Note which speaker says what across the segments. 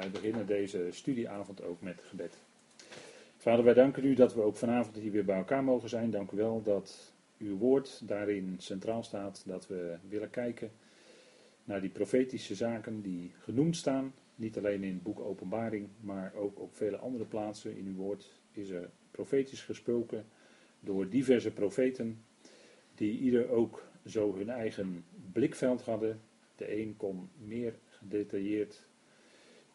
Speaker 1: wij beginnen deze studieavond ook met gebed. Vader, wij danken u dat we ook vanavond hier weer bij elkaar mogen zijn. Dank u wel dat uw woord daarin centraal staat. Dat we willen kijken naar die profetische zaken die genoemd staan. Niet alleen in het boek Openbaring, maar ook op vele andere plaatsen in uw woord is er profetisch gesproken door diverse profeten. Die ieder ook zo hun eigen blikveld hadden. De een kon meer gedetailleerd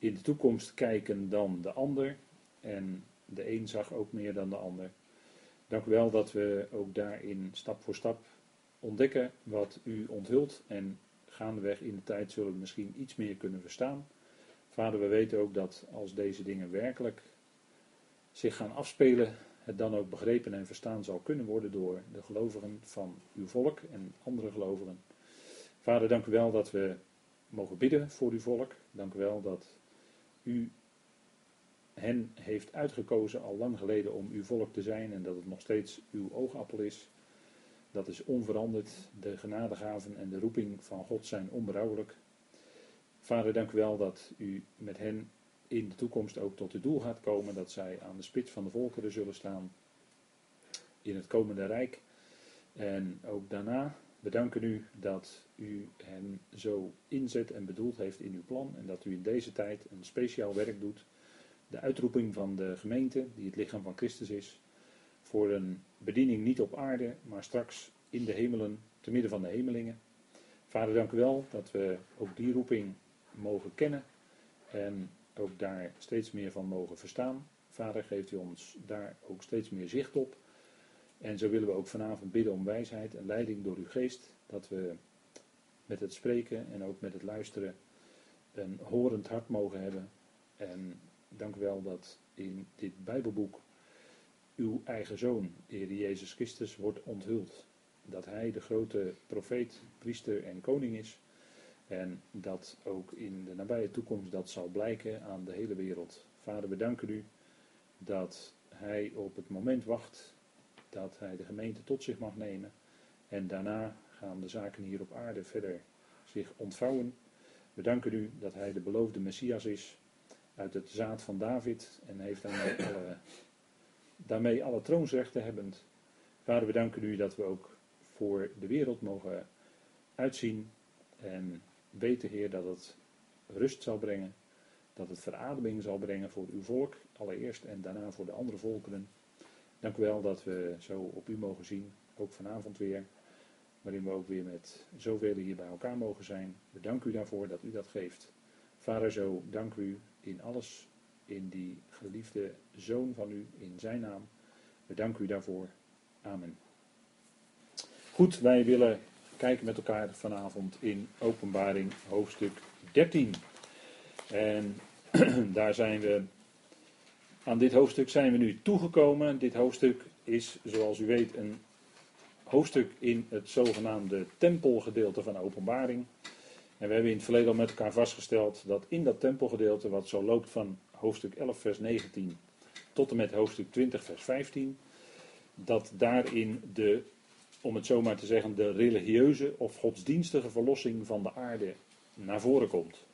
Speaker 1: in de toekomst kijken dan de ander. En de een zag ook meer dan de ander. Dank u wel dat we ook daarin stap voor stap ontdekken wat u onthult. En gaandeweg in de tijd zullen we misschien iets meer kunnen verstaan. Vader, we weten ook dat als deze dingen werkelijk zich gaan afspelen, het dan ook begrepen en verstaan zal kunnen worden door de gelovigen van uw volk en andere gelovigen. Vader, dank u wel dat we mogen bidden voor uw volk. Dank u wel dat u hen heeft uitgekozen al lang geleden om uw volk te zijn en dat het nog steeds uw oogappel is. Dat is onveranderd. De genadegaven en de roeping van God zijn onberouwelijk. Vader, dank u wel dat u met hen in de toekomst ook tot het doel gaat komen dat zij aan de spits van de volkeren zullen staan in het komende rijk. En ook daarna bedanken u dat u hen zo inzet en bedoeld heeft in uw plan en dat u in deze tijd een speciaal werk doet. De uitroeping van de gemeente, die het lichaam van Christus is, voor een bediening niet op aarde, maar straks in de hemelen, te midden van de hemelingen. Vader, dank u wel dat we ook die roeping mogen kennen en ook daar steeds meer van mogen verstaan. Vader, geeft u ons daar ook steeds meer zicht op. En zo willen we ook vanavond bidden om wijsheid en leiding door uw geest. Dat we met het spreken en ook met het luisteren een horend hart mogen hebben. En dank u wel dat in dit Bijbelboek uw eigen zoon, de Heer Jezus Christus, wordt onthuld. Dat hij de grote profeet, priester en koning is. En dat ook in de nabije toekomst dat zal blijken aan de hele wereld. Vader, we danken u dat hij op het moment wacht dat hij de gemeente tot zich mag nemen. En daarna gaan de zaken hier op aarde verder zich ontvouwen. We danken u dat hij de beloofde Messias is uit het zaad van David en heeft daarmee alle, daarmee alle troonsrechten hebbend. Vader, we danken u dat we ook voor de wereld mogen uitzien en weten, Heer, dat het rust zal brengen, dat het verademing zal brengen voor uw volk allereerst en daarna voor de andere volkeren. Dank u wel dat we zo op u mogen zien, ook vanavond weer, waarin we ook weer met zoveel hier bij elkaar mogen zijn. We danken u daarvoor dat u dat geeft. Vader, zo dank u in alles, in die geliefde zoon van u, in zijn naam. We danken u daarvoor. Amen. Goed, wij willen kijken met elkaar vanavond in Openbaring hoofdstuk 13. En daar zijn we, aan dit hoofdstuk zijn we nu toegekomen. Dit hoofdstuk is, zoals u weet, een hoofdstuk in het zogenaamde tempelgedeelte van Openbaring. En we hebben in het verleden al met elkaar vastgesteld dat in dat tempelgedeelte, wat zo loopt van hoofdstuk 11, vers 19 tot en met hoofdstuk 20, vers 15, dat daarin de om het zo maar te zeggen, de religieuze of godsdienstige verlossing van de aarde naar voren komt.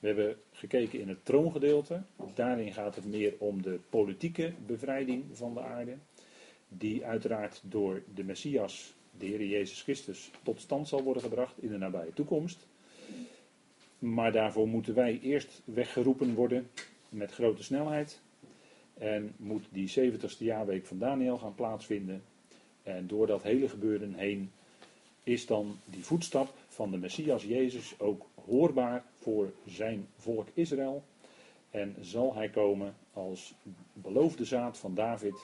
Speaker 1: We hebben gekeken in het troongedeelte. Daarin gaat het meer om de politieke bevrijding van de aarde. Die uiteraard door de Messias, de Heer Jezus Christus, tot stand zal worden gebracht in de nabije toekomst. Maar daarvoor moeten wij eerst weggeroepen worden met grote snelheid. En moet die 70ste jaarweek van Daniel gaan plaatsvinden. En door dat hele gebeuren heen is dan die voetstap van de Messias Jezus ook hoorbaar voor zijn volk Israël. En zal hij komen als beloofde zaad van David,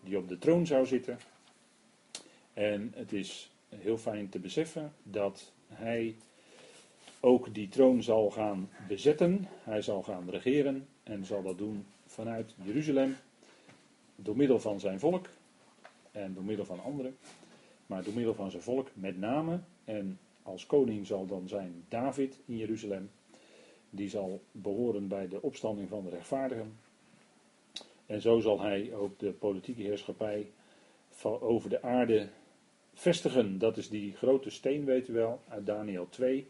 Speaker 1: die op de troon zou zitten. En het is heel fijn te beseffen dat hij ook die troon zal gaan bezetten. Hij zal gaan regeren en zal dat doen vanuit Jeruzalem, door middel van zijn volk en door middel van anderen, maar door middel van zijn volk met name. En als koning zal dan zijn David in Jeruzalem. Die zal behoren bij de opstanding van de rechtvaardigen. En zo zal hij ook de politieke heerschappij over de aarde vestigen. Dat is die grote steen, weet u wel, uit Daniel 2.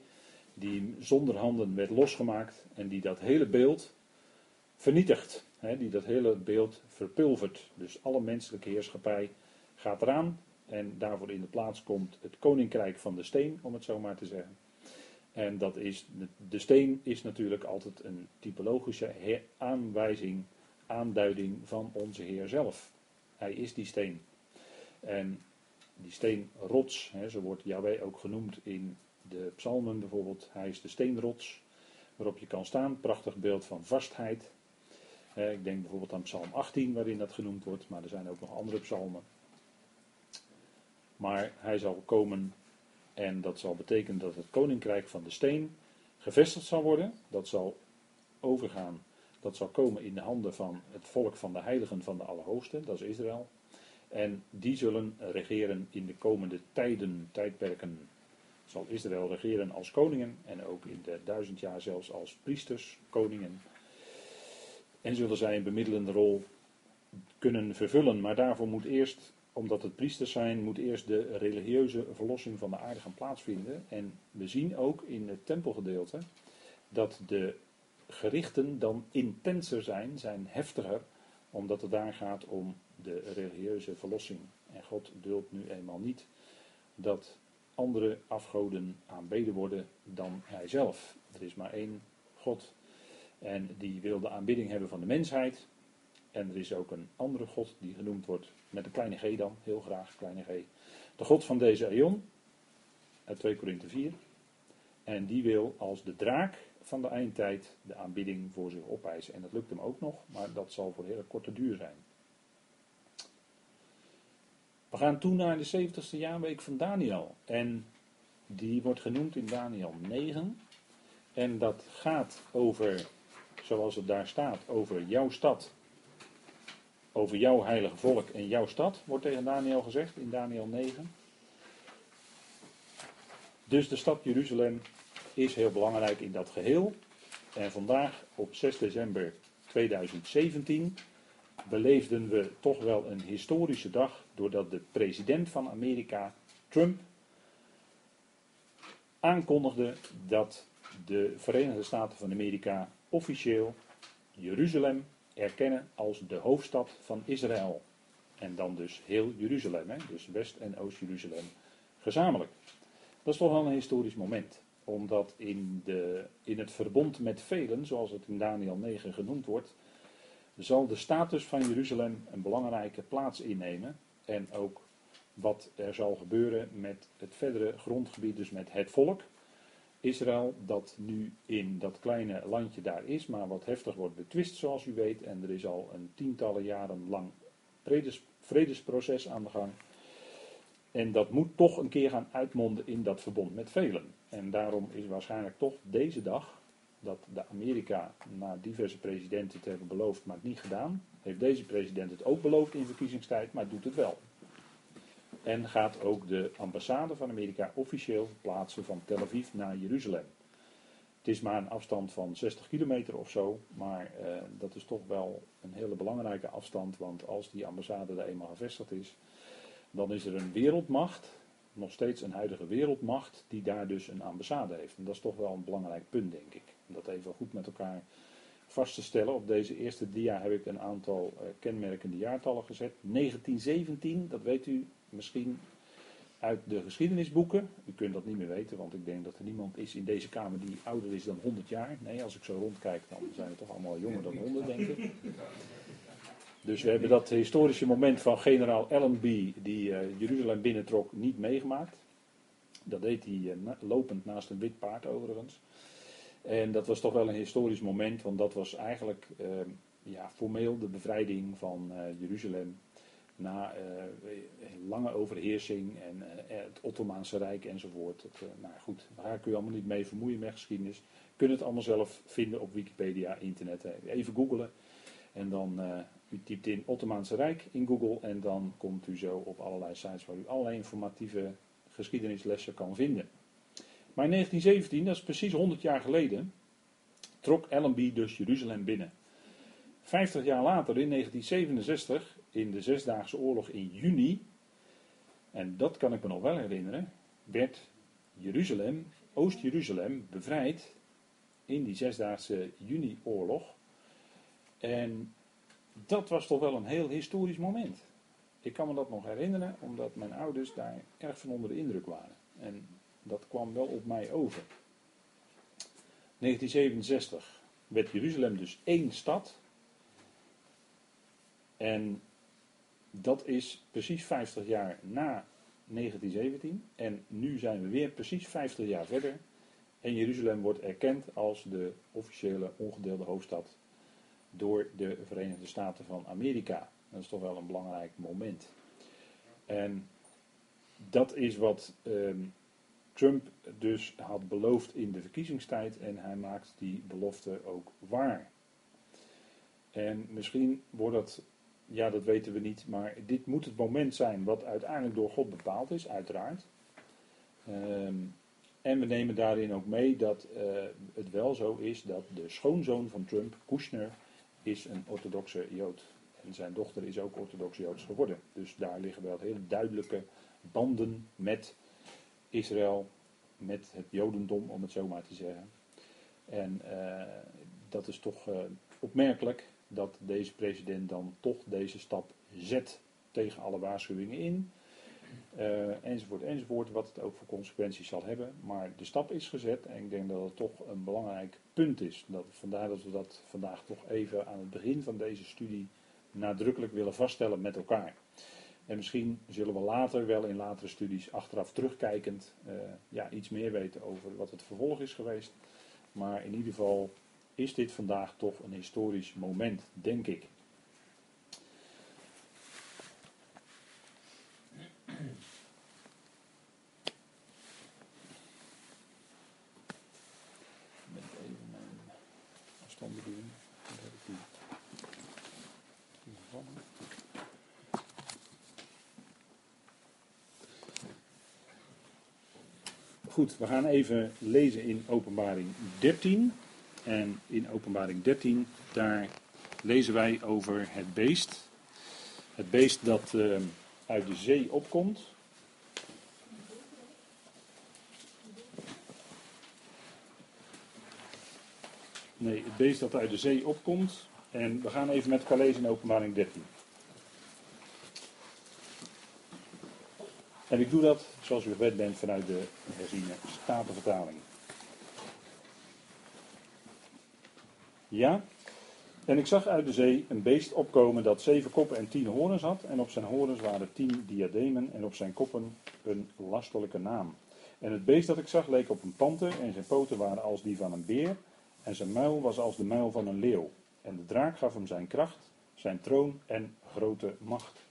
Speaker 1: die zonder handen werd losgemaakt en die dat hele beeld vernietigt. Die dat hele beeld verpulvert. Dus alle menselijke heerschappij gaat eraan en daarvoor in de plaats komt het koninkrijk van de steen, om het zo maar te zeggen. En dat is, de steen is natuurlijk altijd een typologische aanwijzing, aanduiding van onze Heer zelf. Hij is die steen. En die steenrots, hè, zo wordt Yahweh ook genoemd in de psalmen bijvoorbeeld. Hij is de steenrots waarop je kan staan. Prachtig beeld van vastheid. Ik denk bijvoorbeeld aan Psalm 18 waarin dat genoemd wordt, maar er zijn ook nog andere psalmen. Maar hij zal komen en dat zal betekenen dat het koninkrijk van de steen gevestigd zal worden. Dat zal overgaan, dat zal komen in de handen van het volk van de heiligen van de Allerhoogste, dat is Israël. En die zullen regeren in de komende tijden, tijdperken. Zal Israël regeren als koningen en ook in de duizend jaar zelfs als priesters, koningen. En zullen zij een bemiddelende rol kunnen vervullen. Maar daarvoor moet eerst, omdat het priesters zijn, moet eerst de religieuze verlossing van de aarde gaan plaatsvinden. En we zien ook in het tempelgedeelte dat de gerichten dan intenser zijn, zijn heftiger, omdat het daar gaat om de religieuze verlossing. En God duldt nu eenmaal niet dat andere afgoden aanbeden worden dan Hij zelf. Er is maar één God en die wil de aanbidding hebben van de mensheid. En er is ook een andere God die genoemd wordt met een kleine g dan, heel graag kleine g. De God van deze eon, uit 2 Korinthe 4. En die wil als de draak van de eindtijd de aanbidding voor zich opeisen. En dat lukt hem ook nog, maar dat zal voor hele korte duur zijn. We gaan toen naar de 70ste jaarweek van Daniel. En die wordt genoemd in Daniel 9. En dat gaat over, zoals het daar staat, over jouw stad. Over jouw heilige volk en jouw stad, wordt tegen Daniel gezegd in Daniel 9. Dus de stad Jeruzalem is heel belangrijk in dat geheel. En vandaag, op 6 december 2017, beleefden we toch wel een historische dag doordat de president van Amerika, Trump, aankondigde dat de Verenigde Staten van Amerika officieel Jeruzalem erkennen als de hoofdstad van Israël. En dan dus heel Jeruzalem, hè? dus West- en Oost-Jeruzalem gezamenlijk. Dat is toch wel een historisch moment, omdat in, de, in het verbond met velen, zoals het in Daniel 9 genoemd wordt, zal de status van Jeruzalem een belangrijke plaats innemen. En ook wat er zal gebeuren met het verdere grondgebied, dus met het volk. Israël, dat nu in dat kleine landje daar is, maar wat heftig wordt betwist, zoals u weet. En er is al een tientallen jaren lang vredes, vredesproces aan de gang. En dat moet toch een keer gaan uitmonden in dat verbond met velen. En daarom is waarschijnlijk toch deze dag, dat de Amerika na diverse presidenten te hebben beloofd, maar het niet gedaan. Heeft deze president het ook beloofd in verkiezingstijd, maar doet het wel. En gaat ook de ambassade van Amerika officieel plaatsen van Tel Aviv naar Jeruzalem. Het is maar een afstand van 60 kilometer of zo, maar eh, dat is toch wel een hele belangrijke afstand, want als die ambassade daar eenmaal gevestigd is, dan is er een wereldmacht, nog steeds een huidige wereldmacht, die daar dus een ambassade heeft. En dat is toch wel een belangrijk punt, denk ik. Om dat even goed met elkaar vast te stellen. Op deze eerste dia heb ik een aantal uh, kenmerkende jaartallen gezet. 1917, dat weet u misschien uit de geschiedenisboeken. U kunt dat niet meer weten, want ik denk dat er niemand is in deze kamer die ouder is dan 100 jaar. Nee, als ik zo rondkijk, dan zijn we toch allemaal jonger dan 100, denk ik. Dus we hebben dat historische moment van generaal Allenby, die uh, Jeruzalem binnentrok, niet meegemaakt. Dat deed hij uh, lopend naast een wit paard overigens. En dat was toch wel een historisch moment, want dat was eigenlijk uh, ja, formeel de bevrijding van Jeruzalem na lange overheersing en het Ottomaanse Rijk enzovoort. Het, nou goed, daar kun je allemaal niet mee vermoeien met geschiedenis. Je kunt het allemaal zelf vinden op Wikipedia, internet. Even googelen en dan u typt in Ottomaanse Rijk in Google en dan komt u zo op allerlei sites waar u allerlei informatieve geschiedenislessen kan vinden. Maar in 1917, dat is precies 100 jaar geleden, trok Allenby dus Jeruzalem binnen. 50 jaar later, in 1967, in de Zesdaagse Oorlog in juni, en dat kan ik me nog wel herinneren, werd Jeruzalem Oost-Jeruzalem bevrijd in die zesdaagse juni-oorlog. En dat was toch wel een heel historisch moment. Ik kan me dat nog herinneren, omdat mijn ouders daar erg van onder de indruk waren. En dat kwam wel op mij over. 1967 werd Jeruzalem dus één stad. En dat is precies 50 jaar na 1917. En nu zijn we weer precies 50 jaar verder. En Jeruzalem wordt erkend als de officiële ongedeelde hoofdstad door de Verenigde Staten van Amerika. Dat is toch wel een belangrijk moment. En dat is wat ehm, Trump dus had beloofd in de verkiezingstijd en hij maakt die belofte ook waar. En misschien wordt dat, ja dat weten we niet, maar dit moet het moment zijn wat uiteindelijk door God bepaald is, uiteraard. Ehm, en we nemen daarin ook mee dat uh, het wel zo is dat de schoonzoon van Trump, Kushner, is een orthodoxe Jood. En zijn dochter is ook orthodox Joods geworden. Dus daar liggen wel hele duidelijke banden met Israël, met het Jodendom, om het zo maar te zeggen. En uh, dat is toch uh, opmerkelijk dat deze president dan toch deze stap zet tegen alle waarschuwingen in. Uh, enzovoort, enzovoort, wat het ook voor consequenties zal hebben. Maar de stap is gezet en ik denk dat het toch een belangrijk punt is. Dat, vandaar dat we dat vandaag toch even aan het begin van deze studie nadrukkelijk willen vaststellen met elkaar. En misschien zullen we later, wel in latere studies, achteraf terugkijkend, uh, ja, iets meer weten over wat het vervolg is geweest. Maar in ieder geval is dit vandaag toch een historisch moment, denk ik. Goed, we gaan even lezen in Openbaring 13. En in Openbaring 13, daar lezen wij over het beest. Het beest dat uh, uit de zee opkomt. Nee, het beest dat uit de zee opkomt. En we gaan even met elkaar lezen in Openbaring 13. En ik doe dat, zoals u gewend bent, vanuit de herziene Statenvertaling. Ja, en ik zag uit de zee een beest opkomen dat zeven koppen en tien horens had. En op zijn horens waren tien diademen en op zijn koppen een lastelijke naam. En het beest dat ik zag leek op een panter en zijn poten waren als die van een beer. En zijn muil was als de muil van een leeuw. En de draak gaf hem zijn kracht, zijn troon en grote macht.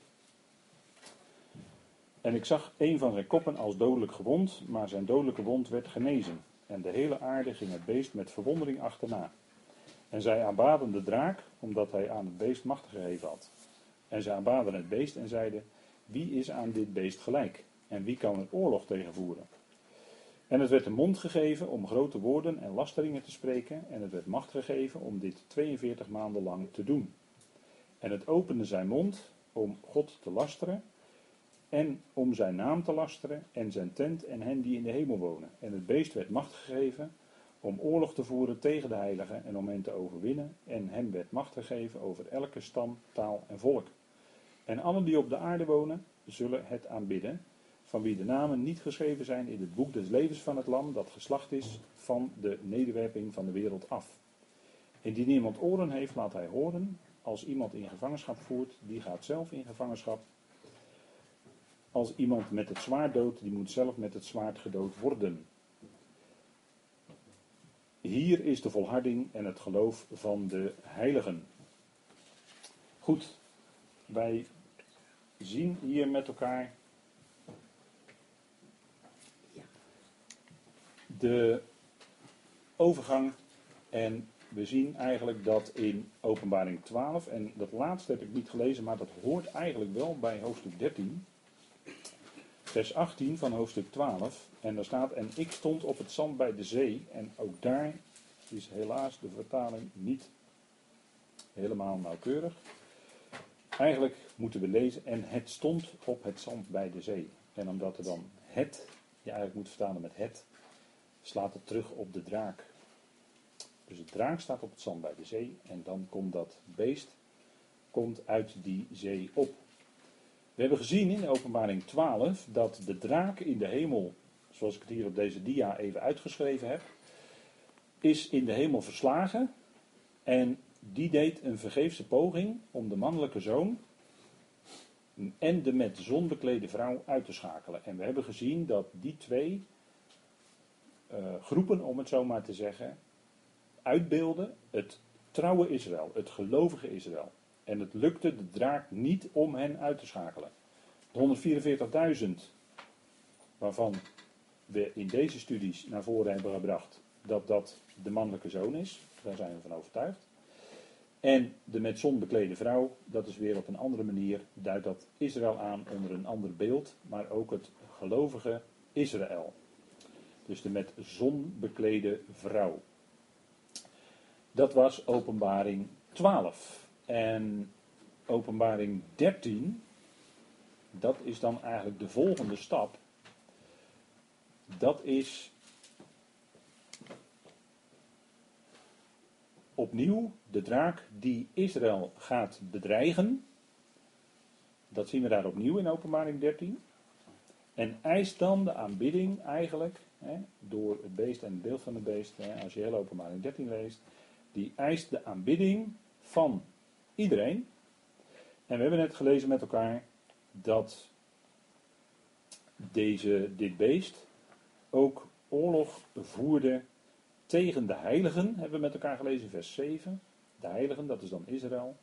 Speaker 1: En ik zag een van zijn koppen als dodelijk gewond, maar zijn dodelijke wond werd genezen. En de hele aarde ging het beest met verwondering achterna. En zij aanbaden de draak, omdat hij aan het beest macht gegeven had. En zij aanbaden het beest en zeiden: Wie is aan dit beest gelijk? En wie kan er oorlog tegen voeren? En het werd de mond gegeven om grote woorden en lasteringen te spreken, en het werd macht gegeven om dit 42 maanden lang te doen. En het opende zijn mond om God te lasteren en om zijn naam te lasteren en zijn tent en hen die in de hemel wonen. En het beest werd macht gegeven om oorlog te voeren tegen de heiligen en om hen te overwinnen. En hem werd macht gegeven over elke stam, taal en volk. En allen die op de aarde wonen, zullen het aanbidden, van wie de namen niet geschreven zijn in het boek des levens van het lam, dat geslacht is van de nederwerping van de wereld af. Indien iemand oren heeft, laat hij horen. Als iemand in gevangenschap voert, die gaat zelf in gevangenschap als iemand met het zwaard doodt, die moet zelf met het zwaard gedood worden. Hier is de volharding en het geloof van de heiligen. Goed, wij zien hier met elkaar de overgang en we zien eigenlijk dat in openbaring 12, en dat laatste heb ik niet gelezen, maar dat hoort eigenlijk wel bij hoofdstuk 13 vers 18 van hoofdstuk 12. En daar staat, en ik stond op het zand bij de zee. En ook daar is helaas de vertaling niet helemaal nauwkeurig. Eigenlijk moeten we lezen, en het stond op het zand bij de zee. En omdat er dan het, je eigenlijk moet vertalen met het, slaat het terug op de draak. Dus de draak staat op het zand bij de zee en dan komt dat beest komt uit die zee op. We hebben gezien in openbaring 12 dat de draak in de hemel, zoals ik het hier op deze dia even uitgeschreven heb, is in de hemel verslagen en die deed een vergeefse poging om de mannelijke zoon en de met zon beklede vrouw uit te schakelen. En we hebben gezien dat die twee uh, groepen, om het zo maar te zeggen, uitbeelden het trouwe Israël, het gelovige Israël. En het lukte de draak niet om hen uit te schakelen. De 144.000, waarvan we in deze studies naar voren hebben gebracht dat dat de mannelijke zoon is, daar zijn we van overtuigd. En de met zon beklede vrouw, dat is weer op een andere manier, duidt dat Israël aan onder een ander beeld, maar ook het gelovige Israël. Dus de met zon beklede vrouw. Dat was openbaring 12. En openbaring 13, dat is dan eigenlijk de volgende stap. Dat is opnieuw de draak die Israël gaat bedreigen. Dat zien we daar opnieuw in Openbaring 13. En eist dan de aanbidding eigenlijk, hè, door het beest en het beeld van het beest, hè, als je heel Openbaring 13 leest, die eist de aanbidding van iedereen. En we hebben net gelezen met elkaar dat deze, dit beest ook oorlog voerde tegen de heiligen, hebben we met elkaar gelezen, vers 7. De heiligen, dat is dan Israël.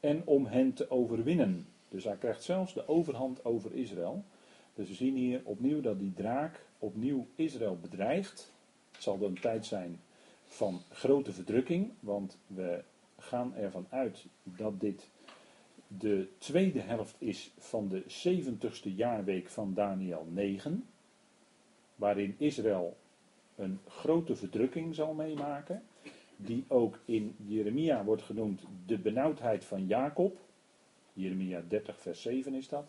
Speaker 1: En om hen te overwinnen. Dus hij krijgt zelfs de overhand over Israël. Dus we zien hier opnieuw dat die draak opnieuw Israël bedreigt. Het zal dan een tijd zijn van grote verdrukking, want we gaan ervan uit dat dit de tweede helft is van de 70ste jaarweek van Daniel 9, waarin Israël een grote verdrukking zal meemaken, die ook in Jeremia wordt genoemd de benauwdheid van Jacob. Jeremia 30, vers 7 is dat.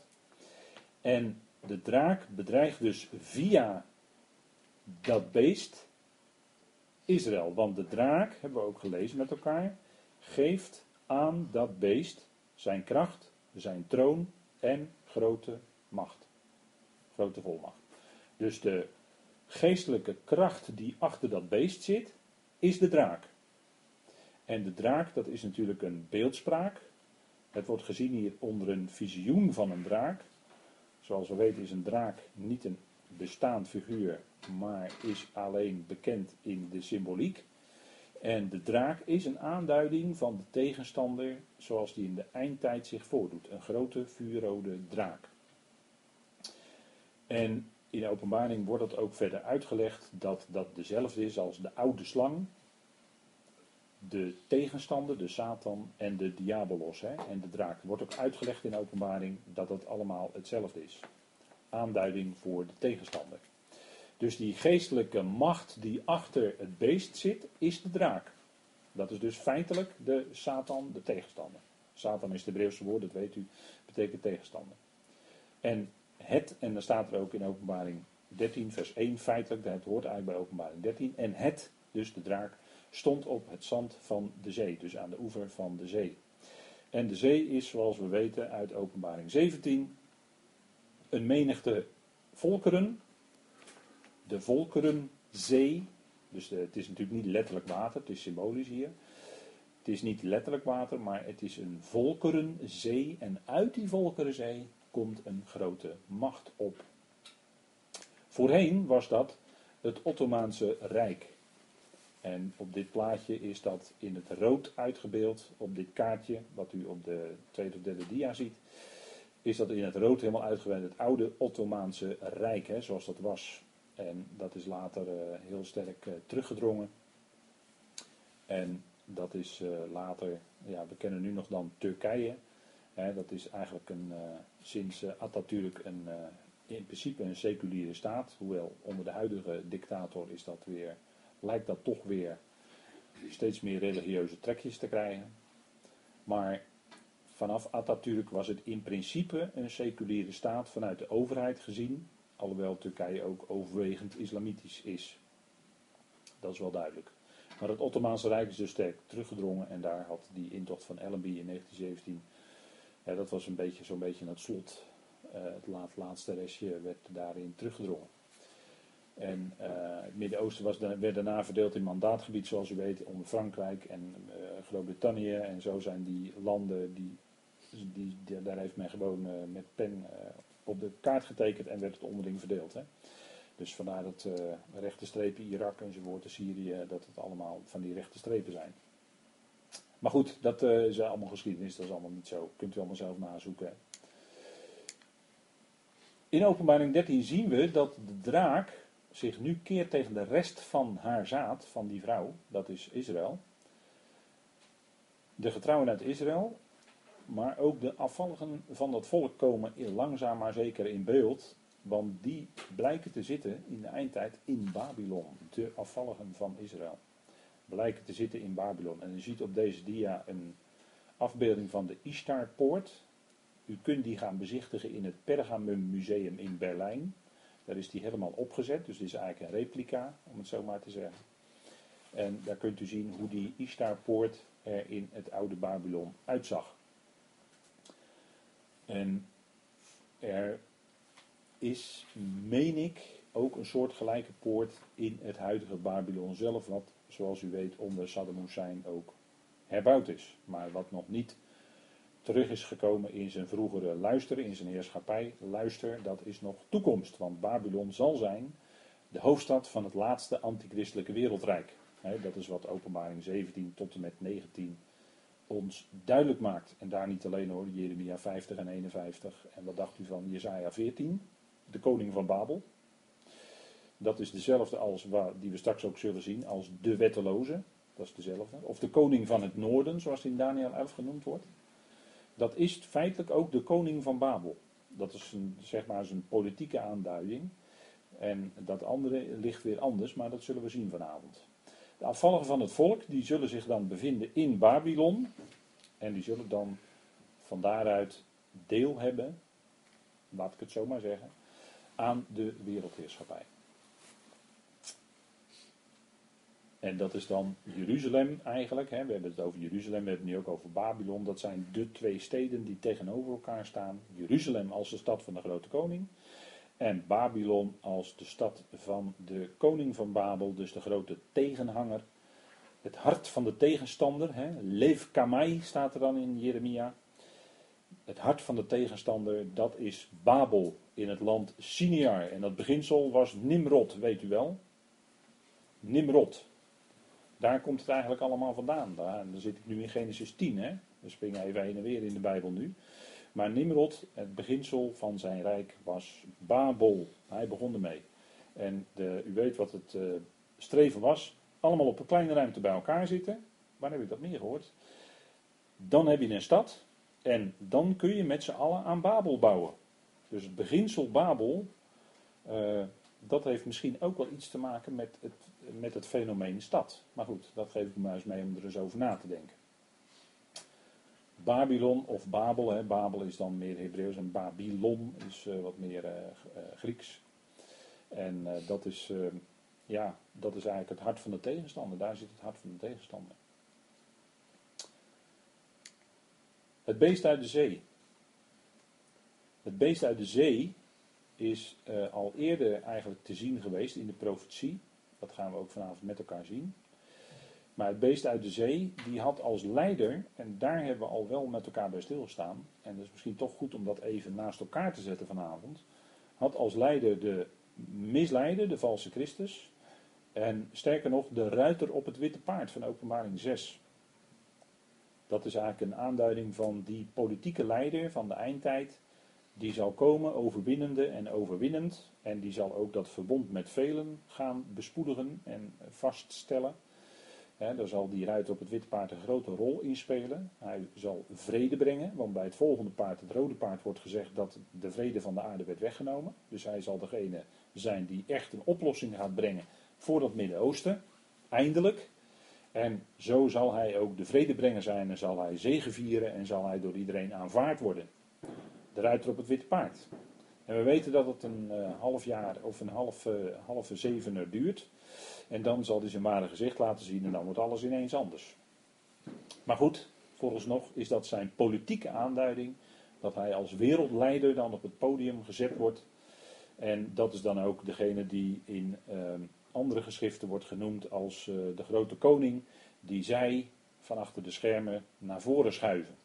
Speaker 1: En de draak bedreigt dus via dat beest Israël. Want de draak, hebben we ook gelezen met elkaar, geeft aan dat beest zijn kracht, zijn troon en grote macht. Grote volmacht. Dus de geestelijke kracht die achter dat beest zit, is de draak. En de draak, dat is natuurlijk een beeldspraak. Het wordt gezien hier onder een visioen van een draak. Zoals we weten is een draak niet een bestaand figuur, maar is alleen bekend in de symboliek. En de draak is een aanduiding van de tegenstander zoals die in de eindtijd zich voordoet. Een grote vuurrode draak. En in de openbaring wordt het ook verder uitgelegd dat dat dezelfde is als de oude slang, de tegenstander, de Satan en de diabolos hè, en de draak. Wordt ook uitgelegd in de openbaring dat het allemaal hetzelfde is. Aanduiding voor de tegenstander. Dus die geestelijke macht die achter het beest zit, is de draak. Dat is dus feitelijk de Satan, de tegenstander. Satan is het Hebreeuwse woord, dat weet u, betekent tegenstander. En het, en dan staat er ook in openbaring 13, vers 1 feitelijk, het hoort eigenlijk bij openbaring 13. En het, dus de draak, stond op het zand van de zee, dus aan de oever van de zee. En de zee is, zoals we weten uit openbaring 17, een menigte volkeren, de volkerenzee. Dus het is natuurlijk niet letterlijk water, het is symbolisch hier. Het is niet letterlijk water, maar het is een volkerenzee. En uit die volkerenzee komt een grote macht op. Voorheen was dat het Ottomaanse Rijk. En op dit plaatje is dat in het rood uitgebeeld. Op dit kaartje, wat u op de tweede of derde dia ziet, is dat in het rood helemaal uitgebeeld. Het oude Ottomaanse Rijk, hè, zoals dat was. En dat is later uh, heel sterk uh, teruggedrongen. En dat is uh, later, ja, we kennen nu nog dan Turkije. Dat is eigenlijk een, sinds Atatürk een, in principe een seculiere staat. Hoewel onder de huidige dictator is dat weer, lijkt dat toch weer steeds meer religieuze trekjes te krijgen. Maar vanaf Atatürk was het in principe een seculiere staat vanuit de overheid gezien. Alhoewel Turkije ook overwegend islamitisch is. dat is wel duidelijk. Maar het Ottomaanse Rijk is dus sterk teruggedrongen en daar had die intocht van Allenby in 1917, ja, dat was een beetje zo'n beetje het slot. Uh, het laat, laatste restje werd daarin teruggedrongen. En uh, het Midden-Oosten was, werd daarna verdeeld in mandaatgebied, zoals u weet, onder Frankrijk en uh, Groot-Brittannië. En zo zijn die landen, die, die, die daar heeft men gewoon met pen op de kaart getekend en werd het onderling verdeeld. Hè. Dus vandaar dat uh, rechte strepen Irak enzovoort, Syrië, dat het allemaal van die rechte strepen zijn. Maar goed, dat uh, is allemaal geschiedenis, dat is allemaal niet zo. Kunt u allemaal zelf nazoeken. In openbaring 13 zien we dat de draak zich nu keert tegen de rest van haar zaad, van die vrouw, dat is Israël. De getrouwen uit Israël, maar ook de afvalligen van dat volk komen langzaam maar zeker in beeld. Want die blijken te zitten in de eindtijd in Babylon. De afvalligen van Israël. Blijken te zitten in Babylon. En u ziet op deze dia een afbeelding van de Ishtarpoort. U kunt die gaan bezichtigen in het Pergamum Museum in Berlijn. Daar is die helemaal opgezet. Dus dit is eigenlijk een replica, om het zo maar te zeggen. En daar kunt u zien hoe die Ishtarpoort er in het oude Babylon uitzag. En er is, meen ik, ook een soort gelijke poort in het huidige Babylon zelf, wat, zoals u weet, onder Saddam Hussein ook herbouwd is. Maar wat nog niet terug is gekomen in zijn vroegere luister, in zijn heerschappij luister, dat is nog toekomst. Want Babylon zal zijn de hoofdstad van het laatste antichristelijke wereldrijk. dat is wat openbaring 17 tot en met 19 ons duidelijk maakt. En daar niet alleen hoor, Jeremia 50 en 51. En wat dacht u van Jesaja 14? De koning van Babel. Dat is dezelfde als waar, die we straks ook zullen zien als de wetteloze. Dat is dezelfde. Of de koning van het noorden, zoals in Daniel 11 genoemd wordt. Dat is feitelijk ook de koning van Babel. Dat is een, zeg maar een politieke aanduiding. En dat andere ligt weer anders, maar dat zullen we zien vanavond. De afvalligen van het volk, die zullen zich dan bevinden in Babylon. En die zullen dan van daaruit deel hebben, laat ik het zo maar zeggen, aan de wereldheerschappij. En dat is dan Jeruzalem eigenlijk. Hè. We hebben het over Jeruzalem, we hebben het nu ook over Babylon. Dat zijn de twee steden die tegenover elkaar staan. Jeruzalem als de stad van de grote koning. En Babylon als de stad van de koning van Babel, dus de grote tegenhanger. Het hart van de tegenstander. Hè. Kamai staat er dan in Jeremia. Het hart van de tegenstander, dat is Babel in het land Siniar. En dat beginsel was Nimrod, weet u wel. Nimrod. Daar komt het eigenlijk allemaal vandaan. Daar, dan zit ik nu in Genesis 10. Hè. We springen even heen en weer in de Bijbel nu. Maar Nimrod, het beginsel van zijn rijk was Babel. Hij begon ermee. En de, u weet wat het uh, streven was. Allemaal op een kleine ruimte bij elkaar zitten. Waar heb ik dat meer gehoord? Dan heb je een stad. En dan kun je met z'n allen aan Babel bouwen. Dus het beginsel Babel, uh, dat heeft misschien ook wel iets te maken met het, met het fenomeen stad. Maar goed, dat geef ik me eens mee om er eens over na te denken. Babylon of Babel, hè, Babel is dan meer Hebreeuws en Babylon is uh, wat meer uh, Grieks. En dat, is, ja, dat is eigenlijk het hart van de tegenstander. Daar zit het hart van de tegenstander. Het beest uit de zee. Het beest uit de zee is al eerder eigenlijk te zien geweest in de profetie. Dat gaan we ook vanavond met elkaar zien. Maar het beest uit de zee, die had als leider, en daar hebben we al wel met elkaar bij stilgestaan, en dat is misschien toch goed om dat even naast elkaar te zetten vanavond, had als leider de misleider, de valse Christus, en sterker nog, de ruiter op het witte paard van openbaring 6. Dat is eigenlijk een aanduiding van die politieke leider van de eindtijd. Die zal komen overwinnende en overwinnend. En die zal ook dat verbond met velen gaan bespoedigen en vaststellen. Daar zal die ruiter op het witte paard een grote rol in spelen. Hij zal vrede brengen, want bij het volgende paard, het rode paard, wordt gezegd dat de vrede van de aarde werd weggenomen. Dus hij zal degene zijn die echt een oplossing gaat brengen voor dat Midden-Oosten. Eindelijk. En zo zal hij ook de vredebrenger zijn en zal hij zegevieren en zal hij door iedereen aanvaard worden. De ruiter op het witte paard. En we weten dat het een uh, half jaar of een half, uh, halve zevener duurt. En dan zal hij zijn ware gezicht laten zien en dan wordt alles ineens anders. Maar goed, volgens nog is dat zijn politieke aanduiding. Dat hij als wereldleider dan op het podium gezet wordt. En dat is dan ook degene die in ehm, andere geschriften wordt genoemd als eh, de grote koning. Die zij van achter de schermen naar voren schuiven.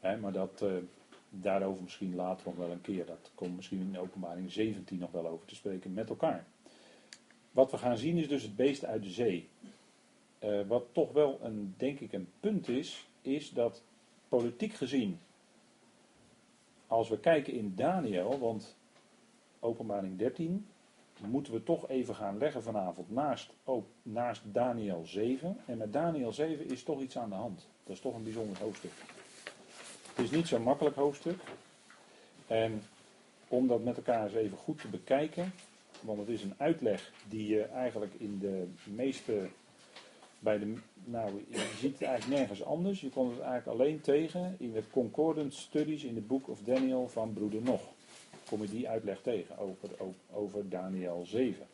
Speaker 1: maar dat, uh, daarover misschien later nog wel een keer. Dat komt misschien in openbaring 17 nog wel over te spreken met elkaar. Wat we gaan zien is dus het beest uit de zee. Uh, wat toch wel een, denk ik, een punt is, is dat politiek gezien, als we kijken in Daniel, want openbaring 13, moeten we toch even gaan leggen vanavond naast, oh, naast Daniel 7. En met Daniel 7 is toch iets aan de hand. Dat is toch een bijzonder hoofdstuk. Het is niet zo'n makkelijk hoofdstuk. En om dat met elkaar eens even goed te bekijken, want het is een uitleg die je eigenlijk in de meeste. Bij de, nou, je ziet het eigenlijk nergens anders. Je komt het eigenlijk alleen tegen in de Concordant Studies in the Book of Daniel van Broeder Nog. Kom je die uitleg tegen over, over Daniel 7.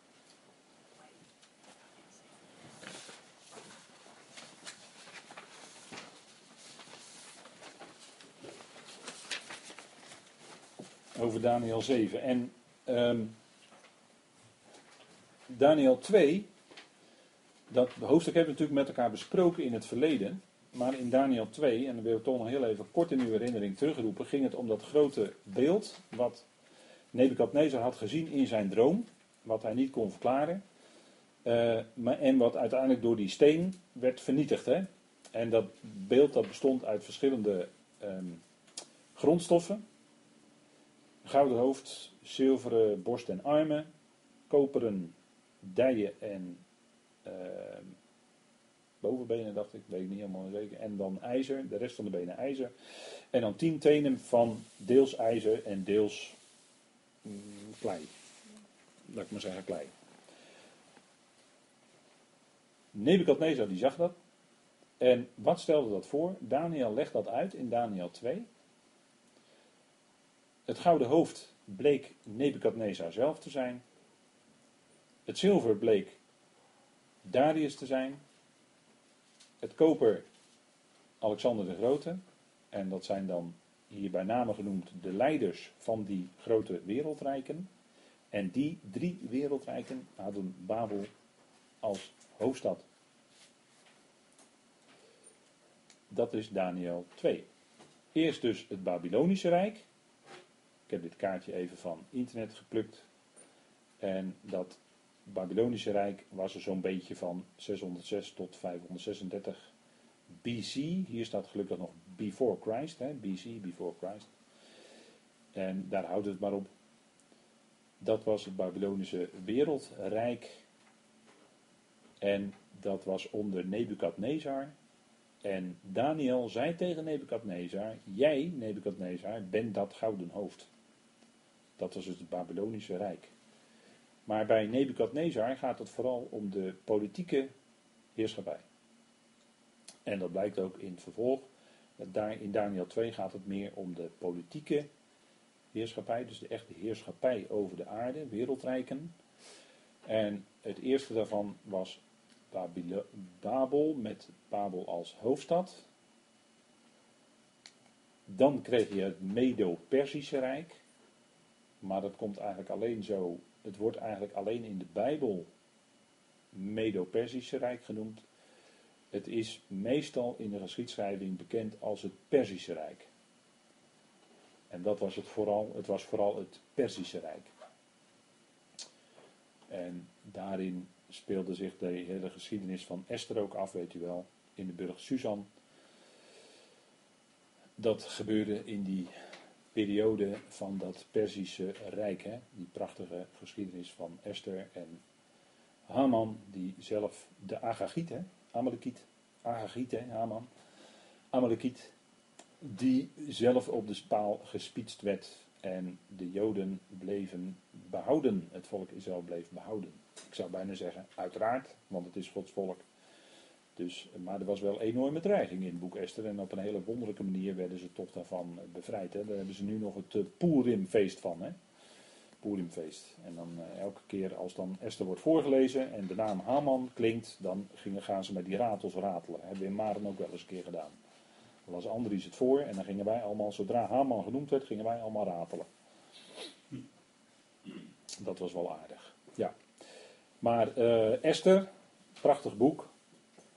Speaker 1: Over Daniel 7. En um, Daniel 2, dat hoofdstuk hebben we natuurlijk met elkaar besproken in het verleden. Maar in Daniel 2, en dan wil ik toch nog heel even kort in uw herinnering terugroepen, ging het om dat grote beeld wat Nebukadnezar had gezien in zijn droom, wat hij niet kon verklaren. Uh, maar, en wat uiteindelijk door die steen werd vernietigd. Hè? En dat beeld dat bestond uit verschillende um, grondstoffen. Gouden hoofd, zilveren borst en armen, koperen dijen en uh, bovenbenen, dacht ik, weet ik niet helemaal zeker. En dan ijzer, de rest van de benen ijzer. En dan tien tenen van deels ijzer en deels mm, klei. Laat ik maar zeggen klei. Nebukadnezar die zag dat. En wat stelde dat voor? Daniel legt dat uit in Daniel 2. Het gouden hoofd bleek Nebukadnezar zelf te zijn. Het zilver bleek Darius te zijn. Het koper Alexander de Grote. En dat zijn dan hier bij name genoemd de leiders van die grote wereldrijken. En die drie wereldrijken hadden Babel als hoofdstad. Dat is Daniel 2. Eerst dus het Babylonische Rijk. Ik heb dit kaartje even van internet geplukt. En dat Babylonische Rijk was er zo'n beetje van 606 tot 536 BC. Hier staat gelukkig nog before Christ, hè? BC, before Christ. En daar houdt het maar op. Dat was het Babylonische wereldrijk. En dat was onder Nebukadnezar. En Daniel zei tegen Nebukadnezar: Jij, Nebukadnezar, bent dat gouden hoofd. Dat was het Babylonische Rijk. Maar bij Nebukadnezar gaat het vooral om de politieke heerschappij. En dat blijkt ook in het vervolg. In Daniel 2 gaat het meer om de politieke heerschappij, dus de echte heerschappij over de aarde, wereldrijken. En het eerste daarvan was Babel, met Babel als hoofdstad. Dan kreeg je het Medo-Persische Rijk. Maar dat komt eigenlijk alleen zo het wordt eigenlijk alleen in de Bijbel Medo-Persische Rijk genoemd. Het is meestal in de geschiedschrijving bekend als het Persische Rijk. En dat was het vooral, het was vooral het Persische Rijk. En daarin speelde zich de hele geschiedenis van Esther ook af, weet u wel, in de burg Susan. Dat gebeurde in die periode van dat Perzische Rijk. Hè? Die prachtige geschiedenis van Esther en Haman, die zelf de Agagiet, hè? Amalekiet, hè? Haman, Amalekiet, die zelf op de spaal gespietst werd en de Joden bleven behouden. Het volk Israël bleef behouden. Ik zou bijna zeggen, uiteraard, want het is Gods volk. Dus, maar er was wel enorme dreiging in het boek Esther. En op een hele wonderlijke manier werden ze toch daarvan bevrijd. Hè. Daar hebben ze nu nog het uh, Purim-feest van. Hè. Purimfeest. En dan eh, elke keer als dan Esther wordt voorgelezen en de naam Haman klinkt, dan gingen, gaan ze met die ratels ratelen. Hebben we in Maren ook wel eens een keer gedaan. Dan las Andries het voor en dan gingen wij allemaal, zodra Haman genoemd werd, gingen wij allemaal ratelen. Dat was wel aardig. Ja. Maar uh, Esther, prachtig boek.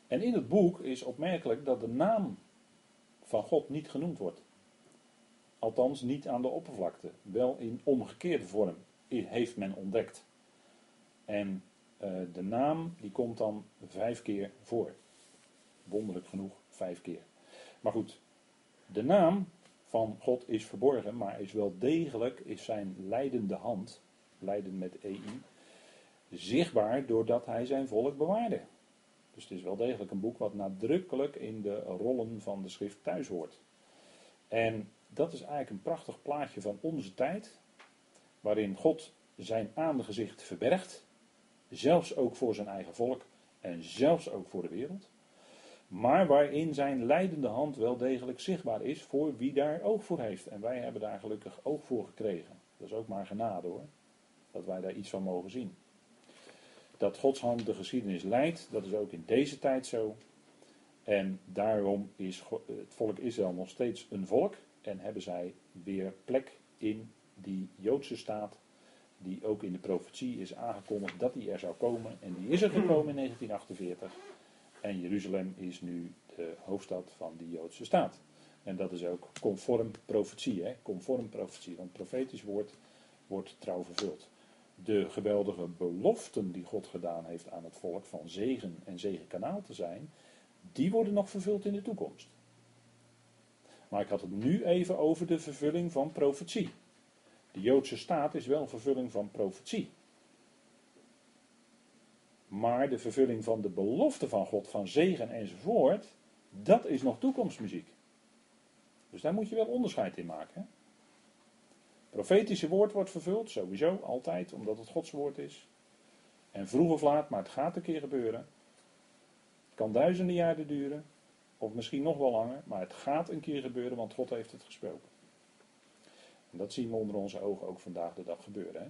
Speaker 1: En in het boek is opmerkelijk dat de naam van God niet genoemd wordt. Althans, niet aan de oppervlakte. Wel in omgekeerde vorm heeft men ontdekt. En uh, de naam die komt dan vijf keer voor. Wonderlijk genoeg, vijf keer. Maar goed, de naam van God is verborgen, maar is wel degelijk, is zijn leidende hand, leiden met EI, zichtbaar doordat hij zijn volk bewaarde. Dus het is wel degelijk een boek wat nadrukkelijk in de rollen van de schrift thuis hoort. En dat is eigenlijk een prachtig plaatje van onze tijd, waarin God zijn aangezicht verbergt, zelfs ook voor zijn eigen volk en zelfs ook voor de wereld, maar waarin zijn leidende hand wel degelijk zichtbaar is voor wie daar oog voor heeft. En wij hebben daar gelukkig oog voor gekregen. Dat is ook maar genade hoor, dat wij daar iets van mogen zien. Dat Gods hand de geschiedenis leidt, dat is ook in deze tijd zo. En daarom is het volk Israël nog steeds een volk en hebben zij weer plek in die Joodse staat, die ook in de profetie is aangekondigd dat die er zou komen. En die is er gekomen in 1948. En Jeruzalem is nu de hoofdstad van die Joodse staat. En dat is ook conform profetie, hè? conform profetie, want profetisch woord wordt trouw vervuld. De geweldige beloften die God gedaan heeft aan het volk van zegen en zegenkanaal te zijn, die worden nog vervuld in de toekomst. Maar ik had het nu even over de vervulling van profetie. De Joodse staat is wel een vervulling van profetie. Maar de vervulling van de belofte van God, van zegen enzovoort, dat is nog toekomstmuziek. Dus daar moet je wel onderscheid in maken. Hè? Profetische woord wordt vervuld, sowieso, altijd, omdat het Gods woord is. En vroeg of laat, maar het gaat een keer gebeuren. Het kan duizenden jaren duren, of misschien nog wel langer, maar het gaat een keer gebeuren, want God heeft het gesproken. En dat zien we onder onze ogen ook vandaag de dag gebeuren. Hè?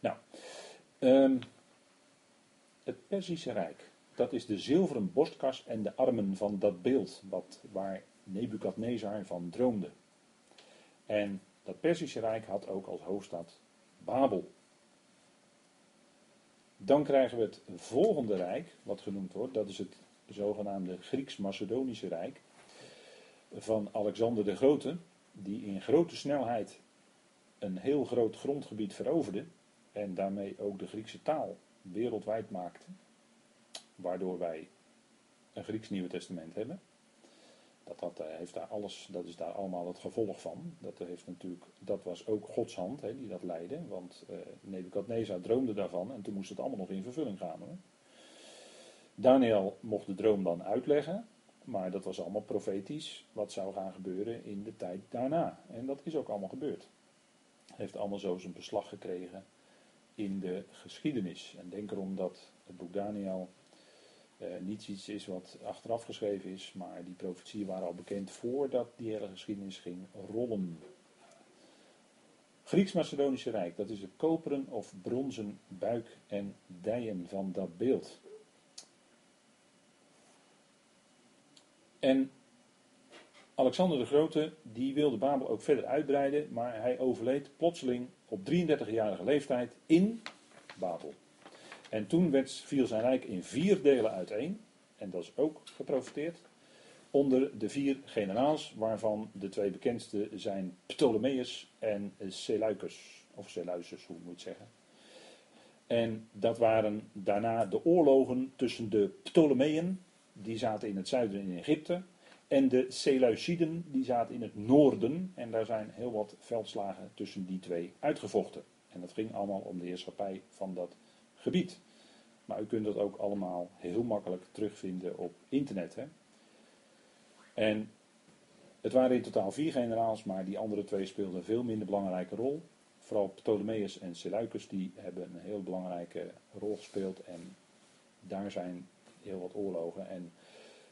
Speaker 1: Nou, um, het Perzische Rijk. Dat is de zilveren borstkas en de armen van dat beeld wat, waar Nebukadnezar van droomde. En dat Perzische Rijk had ook als hoofdstad Babel. Dan krijgen we het volgende rijk, wat genoemd wordt, dat is het zogenaamde Grieks-Macedonische Rijk van Alexander de Grote, die in grote snelheid een heel groot grondgebied veroverde en daarmee ook de Griekse taal wereldwijd maakte, waardoor wij een Grieks Nieuwe Testament hebben. Dat, dat, eh, heeft daar alles, dat is daar allemaal het gevolg van. Dat, heeft natuurlijk, dat was ook Gods hand die dat leidde. Want uh, droomde daarvan en toen moest het allemaal nog in vervulling gaan. Daniel mocht de droom dan uitleggen. Maar dat was allemaal profetisch wat zou gaan gebeuren in de tijd daarna. En dat is ook allemaal gebeurd. Heeft allemaal zo zijn beslag gekregen in de geschiedenis. En denk erom dat het boek Daniel eh, niet iets is wat achteraf geschreven is, maar die profetieën waren al bekend voordat die hele geschiedenis ging rollen. Grieks-Macedonische Rijk, dat is het koperen of bronzen buik en dijen van dat beeld. En Alexander de Grote, die wilde Babel ook verder uitbreiden, maar hij overleed plotseling op 33-jarige leeftijd in Babel. En toen viel zijn rijk in vier delen uiteen, en dat is ook geprofiteerd, onder de vier generaals, waarvan de twee bekendste zijn Ptolemeus en Seleucus, of Seleucus, hoe moet je het zeggen. En dat waren daarna de oorlogen tussen de Ptolemeën, die zaten in het zuiden in Egypte, en de Seleuciden die zaten in het noorden en daar zijn heel wat veldslagen tussen die twee uitgevochten. En dat ging allemaal om de heerschappij van dat gebied. Maar u kunt dat ook allemaal heel makkelijk terugvinden op internet. Hè? En het waren in totaal vier generaals, maar die andere twee speelden een veel minder belangrijke rol. Vooral Ptolemeus en Seleucus die hebben een heel belangrijke rol gespeeld en daar zijn heel wat oorlogen. En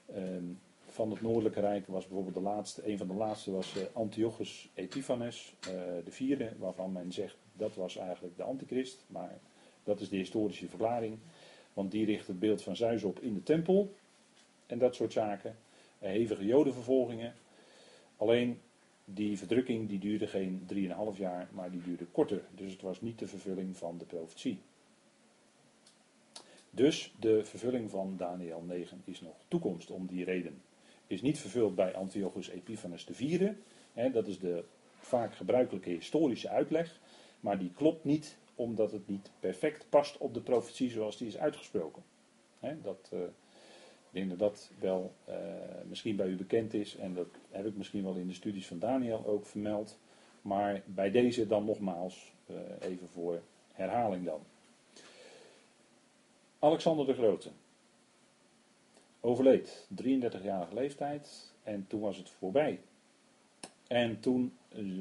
Speaker 1: ehm, van het Noordelijke Rijk was bijvoorbeeld de laatste, een van de laatste was Antiochus Epiphanes, de vierde, waarvan men zegt dat was eigenlijk de antichrist, maar dat is de historische verklaring. Want die richt het beeld van Zeus op in de tempel en dat soort zaken. Hevige jodenvervolgingen. Alleen die verdrukking die duurde geen 3,5 jaar, maar die duurde korter. Dus het was niet de vervulling van de profetie. Dus de vervulling van Daniel 9 is nog toekomst om die reden. Is niet vervuld bij Antiochus Epiphanes IV. Hè, dat is de vaak gebruikelijke historische uitleg. Maar die klopt niet omdat het niet perfect past op de profetie zoals die is uitgesproken. Dat, uh, ik denk dat dat wel uh, misschien bij u bekend is en dat heb ik misschien wel in de studies van Daniel ook vermeld. Maar bij deze dan nogmaals, uh, even voor herhaling dan. Alexander de Grote overleed, 33-jarige leeftijd, en toen was het voorbij. En toen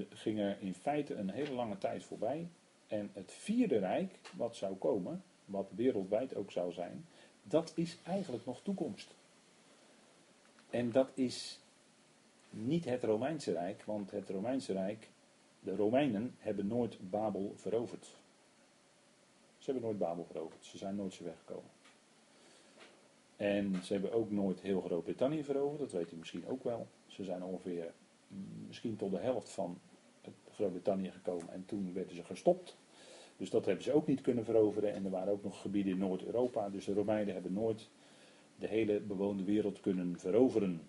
Speaker 1: ging er in feite een hele lange tijd voorbij. En het vierde rijk, wat zou komen, wat wereldwijd ook zou zijn, dat is eigenlijk nog toekomst. En dat is niet het Romeinse Rijk, want het Romeinse Rijk, de Romeinen hebben nooit Babel veroverd. Ze hebben nooit Babel veroverd, ze zijn nooit zo weggekomen. En ze hebben ook nooit heel Groot-Brittannië veroverd, dat weet u misschien ook wel. Ze zijn ongeveer mm, misschien tot de helft van Groot-Brittannië gekomen en toen werden ze gestopt. Dus dat hebben ze ook niet kunnen veroveren. En er waren ook nog gebieden in Noord-Europa. Dus de Romeinen hebben nooit de hele bewoonde wereld kunnen veroveren.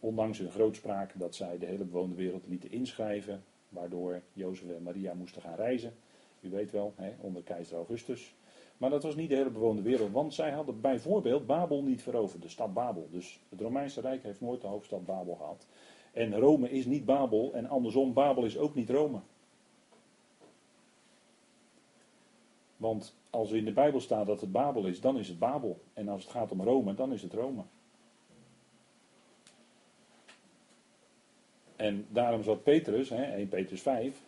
Speaker 1: Ondanks hun grootspraak dat zij de hele bewoonde wereld lieten inschrijven. Waardoor Jozef en Maria moesten gaan reizen. U weet wel, hè, onder keizer Augustus. Maar dat was niet de hele bewoonde wereld. Want zij hadden bijvoorbeeld Babel niet veroverd. De stad Babel. Dus het Romeinse Rijk heeft nooit de hoofdstad Babel gehad. En Rome is niet Babel. En andersom, Babel is ook niet Rome. Want als er in de Bijbel staat dat het Babel is, dan is het Babel. En als het gaat om Rome, dan is het Rome. En daarom zat Petrus, hè, 1 Petrus 5,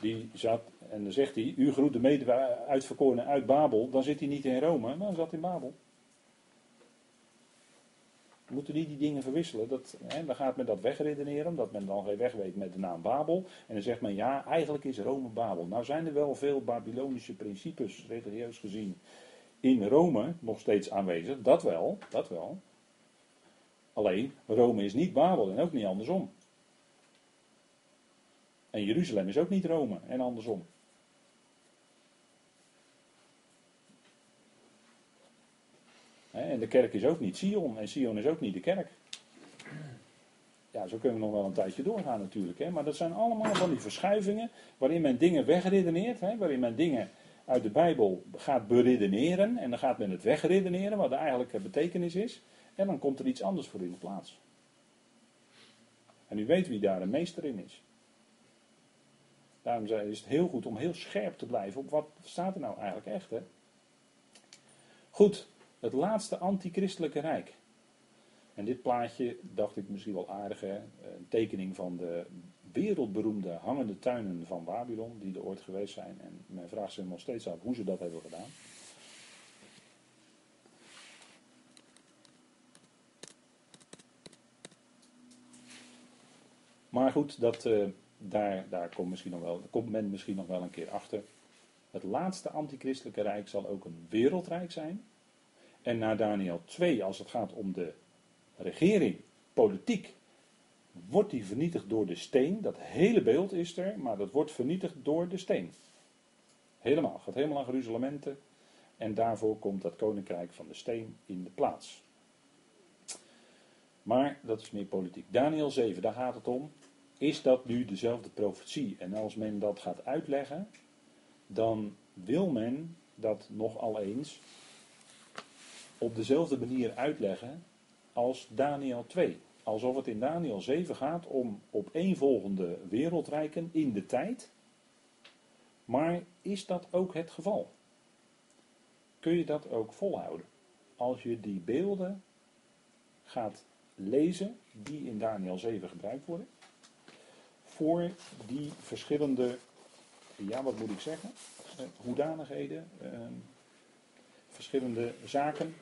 Speaker 1: die zat, en dan zegt hij, u groet de mede uitverkorenen uit Babel, dan zit hij niet in Rome, dan zat hij in Babel. Moeten niet die dingen verwisselen. Dat, hè, dan gaat men dat wegredeneren, omdat men dan geen weg weet met de naam Babel. En dan zegt men, ja, eigenlijk is Rome Babel. Nou zijn er wel veel Babylonische principes, religieus gezien, in Rome nog steeds aanwezig. Dat wel, dat wel. Alleen, Rome is niet Babel en ook niet andersom. En Jeruzalem is ook niet Rome en andersom. En de kerk is ook niet Sion en Sion is ook niet de kerk. Ja, zo kunnen we nog wel een tijdje doorgaan natuurlijk. Hè? Maar dat zijn allemaal van die verschuivingen waarin men dingen wegredeneert. Hè? Waarin men dingen uit de Bijbel gaat beredeneren. En dan gaat men het wegredeneren wat de eigenlijke betekenis is. En dan komt er iets anders voor in de plaats. En u weet wie daar de meester in is. Daarom is het heel goed om heel scherp te blijven op wat staat er nou eigenlijk echt. Hè? Goed, het laatste antichristelijke rijk. En dit plaatje dacht ik misschien wel aardig. Hè? Een tekening van de wereldberoemde hangende tuinen van Babylon, die er ooit geweest zijn. En men vraagt zich nog steeds af hoe ze dat hebben gedaan. Maar goed, dat, uh, daar, daar komt, misschien nog wel, komt men misschien nog wel een keer achter. Het laatste antichristelijke rijk zal ook een wereldrijk zijn. En na Daniel 2, als het gaat om de regering, politiek, wordt die vernietigd door de steen. Dat hele beeld is er, maar dat wordt vernietigd door de steen. Helemaal, gaat helemaal aan Geruzalementen. En daarvoor komt dat koninkrijk van de steen in de plaats. Maar dat is meer politiek. Daniel 7, daar gaat het om. Is dat nu dezelfde profetie? En als men dat gaat uitleggen, dan wil men dat nogal eens op dezelfde manier uitleggen als Daniel 2. Alsof het in Daniel 7 gaat om opeenvolgende wereldrijken in de tijd. Maar is dat ook het geval? Kun je dat ook volhouden? Als je die beelden gaat lezen die in Daniel 7 gebruikt worden, voor die verschillende, ja wat moet ik zeggen, eh, hoedanigheden, eh, verschillende zaken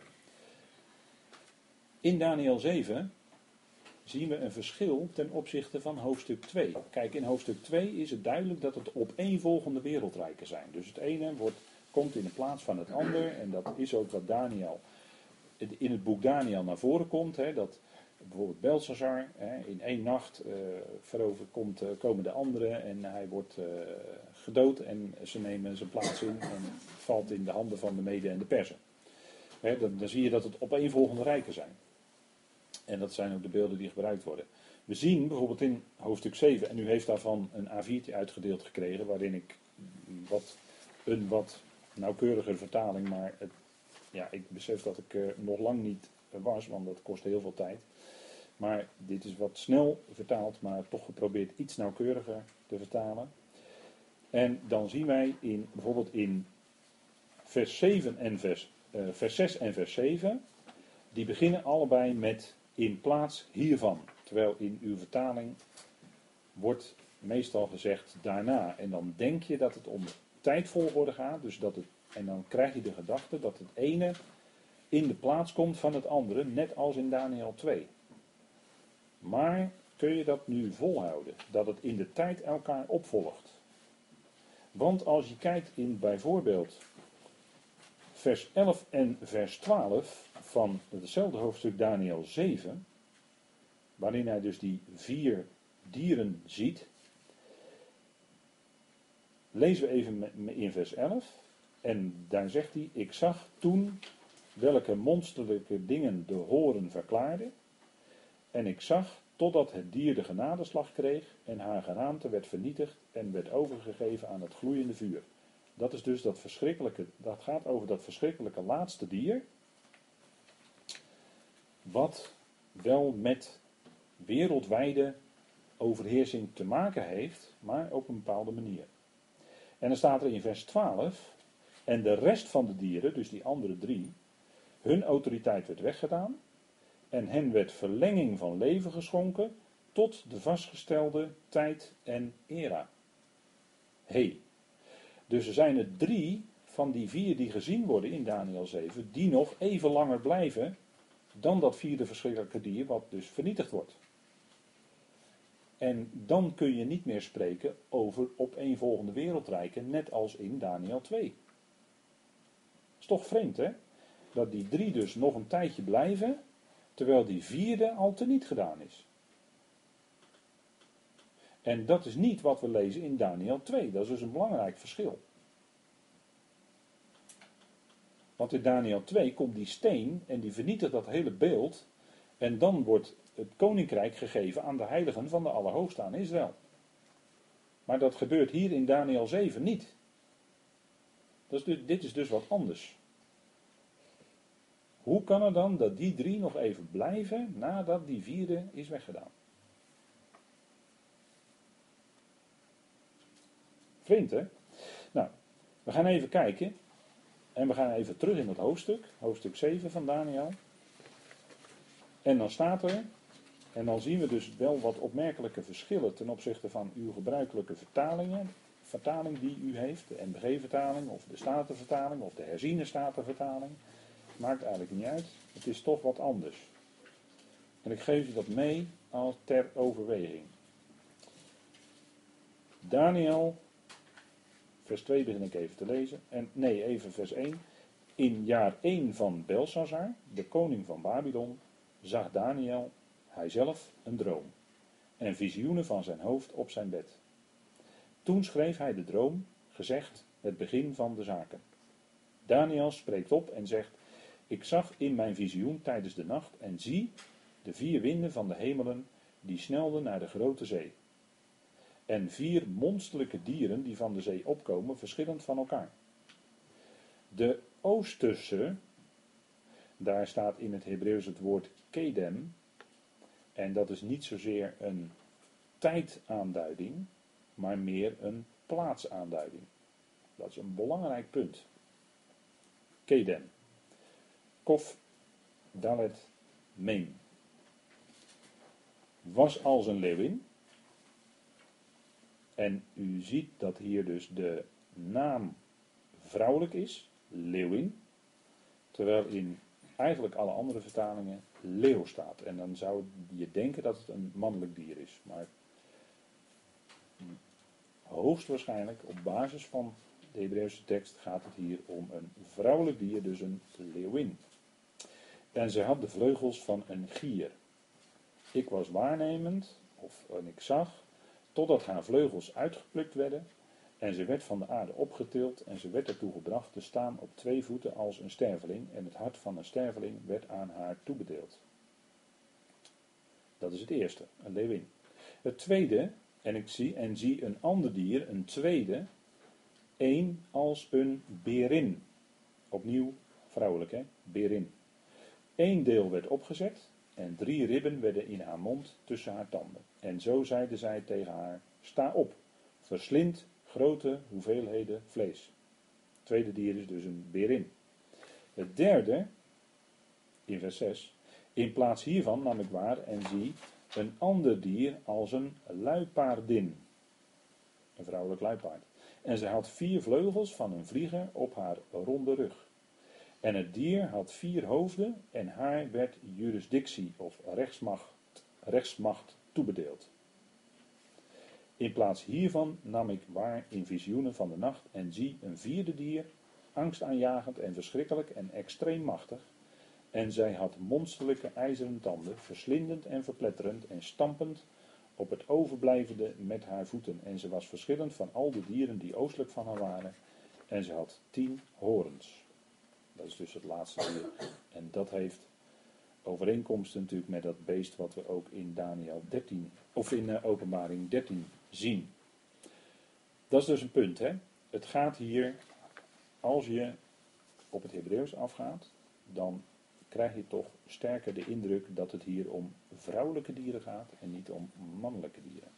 Speaker 1: In Daniel 7 zien we een verschil ten opzichte van hoofdstuk 2. Kijk, in hoofdstuk 2 is het duidelijk dat het opeenvolgende wereldrijken zijn. Dus het ene wordt, komt in de plaats van het ander. En dat is ook wat Daniel in het boek Daniel naar voren komt. Hè, dat bijvoorbeeld Belshazzar in één nacht uh, verover komt, uh, komen de anderen en hij wordt uh, gedood en ze nemen zijn plaats in en valt in de handen van de mede en de persen. Dan, dan zie je dat het opeenvolgende rijken zijn. En dat zijn ook de beelden die gebruikt worden. We zien bijvoorbeeld in hoofdstuk 7, en u heeft daarvan een A4'tje uitgedeeld gekregen, waarin ik wat, een wat nauwkeuriger vertaling, maar het, ja, ik besef dat ik er nog lang niet was, want dat kost heel veel tijd. Maar dit is wat snel vertaald, maar toch geprobeerd iets nauwkeuriger te vertalen. En dan zien wij in, bijvoorbeeld in vers, 7 en vers, uh, vers 6 en vers 7, die beginnen allebei met in plaats hiervan. Terwijl in uw vertaling wordt meestal gezegd daarna. En dan denk je dat het om tijdvolgorde gaat. Dus dat het, en dan krijg je de gedachte dat het ene in de plaats komt van het andere, net als in Daniel 2. Maar kun je dat nu volhouden? Dat het in de tijd elkaar opvolgt? Want als je kijkt in bijvoorbeeld vers 11 en vers 12 van hetzelfde hoofdstuk Daniel 7, waarin hij dus die vier dieren ziet, lezen we even in vers 11. En daar zegt hij: Ik zag toen welke monsterlijke dingen de horen verklaarde. En ik zag totdat het dier de genadeslag kreeg en haar geraamte werd vernietigd en werd overgegeven aan het gloeiende vuur. Dat is dus dat verschrikkelijke, dat gaat over dat verschrikkelijke laatste dier. Wat wel met wereldwijde overheersing te maken heeft, maar op een bepaalde manier. En dan staat er in vers 12, en de rest van de dieren, dus die andere drie, hun autoriteit werd weggedaan en hen werd verlenging van leven geschonken tot de vastgestelde tijd en era. Hey. Dus er zijn er drie van die vier die gezien worden in Daniel 7, die nog even langer blijven dan dat vierde verschrikkelijke dier wat dus vernietigd wordt. En dan kun je niet meer spreken over opeenvolgende wereldrijken, net als in Daniel 2. Is toch vreemd, hè? Dat die drie dus nog een tijdje blijven, terwijl die vierde al teniet gedaan is. En dat is niet wat we lezen in Daniel 2. Dat is dus een belangrijk verschil. Want in Daniel 2 komt die steen en die vernietigt dat hele beeld. En dan wordt het koninkrijk gegeven aan de heiligen van de Allerhoogste aan Israël. Maar dat gebeurt hier in Daniel 7 niet. Dus dit is dus wat anders. Hoe kan het dan dat die drie nog even blijven nadat die vierde is weggedaan? Vreemd hè? Nou, we gaan even kijken. En we gaan even terug in het hoofdstuk. Hoofdstuk 7 van Daniel. En dan staat er. En dan zien we dus wel wat opmerkelijke verschillen ten opzichte van uw gebruikelijke vertalingen. Vertaling die u heeft, de NBG-vertaling of de Statenvertaling of de herziene Statenvertaling. Maakt eigenlijk niet uit. Het is toch wat anders. En ik geef je dat mee als ter overweging. Daniel, vers 2 begin ik even te lezen. En nee, even vers 1. In jaar 1 van Belshazzar, de koning van Babylon, zag Daniel, hijzelf, een droom. En visioenen van zijn hoofd op zijn bed. Toen schreef hij de droom, gezegd het begin van de zaken. Daniel spreekt op en zegt: ik zag in mijn visioen tijdens de nacht en zie de vier winden van de hemelen die snelden naar de grote zee. En vier monsterlijke dieren die van de zee opkomen, verschillend van elkaar. De oosterse, daar staat in het Hebreeuws het woord kedem, en dat is niet zozeer een tijdaanduiding, maar meer een plaatsaanduiding. Dat is een belangrijk punt. Kedem. Kof Dalet Meen. Was als een leeuwin. En u ziet dat hier dus de naam vrouwelijk is, leeuwin. Terwijl in eigenlijk alle andere vertalingen leeuw staat. En dan zou je denken dat het een mannelijk dier is. Maar hoogstwaarschijnlijk op basis van de Hebreeuwse tekst gaat het hier om een vrouwelijk dier, dus een leeuwin. En zij had de vleugels van een gier. Ik was waarnemend, of en ik zag, totdat haar vleugels uitgeplukt werden, en ze werd van de aarde opgetild, en ze werd ertoe gebracht te staan op twee voeten als een sterveling, en het hart van een sterveling werd aan haar toebedeeld. Dat is het eerste, een leeuwin. Het tweede, en ik zie, en zie een ander dier, een tweede, één als een berin. Opnieuw vrouwelijk, hè? Berin. Eén deel werd opgezet en drie ribben werden in haar mond tussen haar tanden. En zo zeide zij tegen haar: Sta op, verslind grote hoeveelheden vlees. Het tweede dier is dus een berin. Het derde, in vers 6, in plaats hiervan nam ik waar en zie een ander dier als een luipaardin. Een vrouwelijk luipaard. En zij had vier vleugels van een vlieger op haar ronde rug. En het dier had vier hoofden en haar werd jurisdictie of rechtsmacht, rechtsmacht toebedeeld. In plaats hiervan nam ik waar in visioenen van de nacht en zie een vierde dier, angstaanjagend en verschrikkelijk en extreem machtig. En zij had monsterlijke ijzeren tanden, verslindend en verpletterend en stampend op het overblijvende met haar voeten. En ze was verschillend van al de dieren die oostelijk van haar waren. En ze had tien horens. Dat is dus het laatste dier. En dat heeft overeenkomsten natuurlijk met dat beest wat we ook in Daniel 13, of in uh, Openbaring 13 zien. Dat is dus een punt. Hè? Het gaat hier, als je op het Hebreeuws afgaat, dan krijg je toch sterker de indruk dat het hier om vrouwelijke dieren gaat en niet om mannelijke dieren.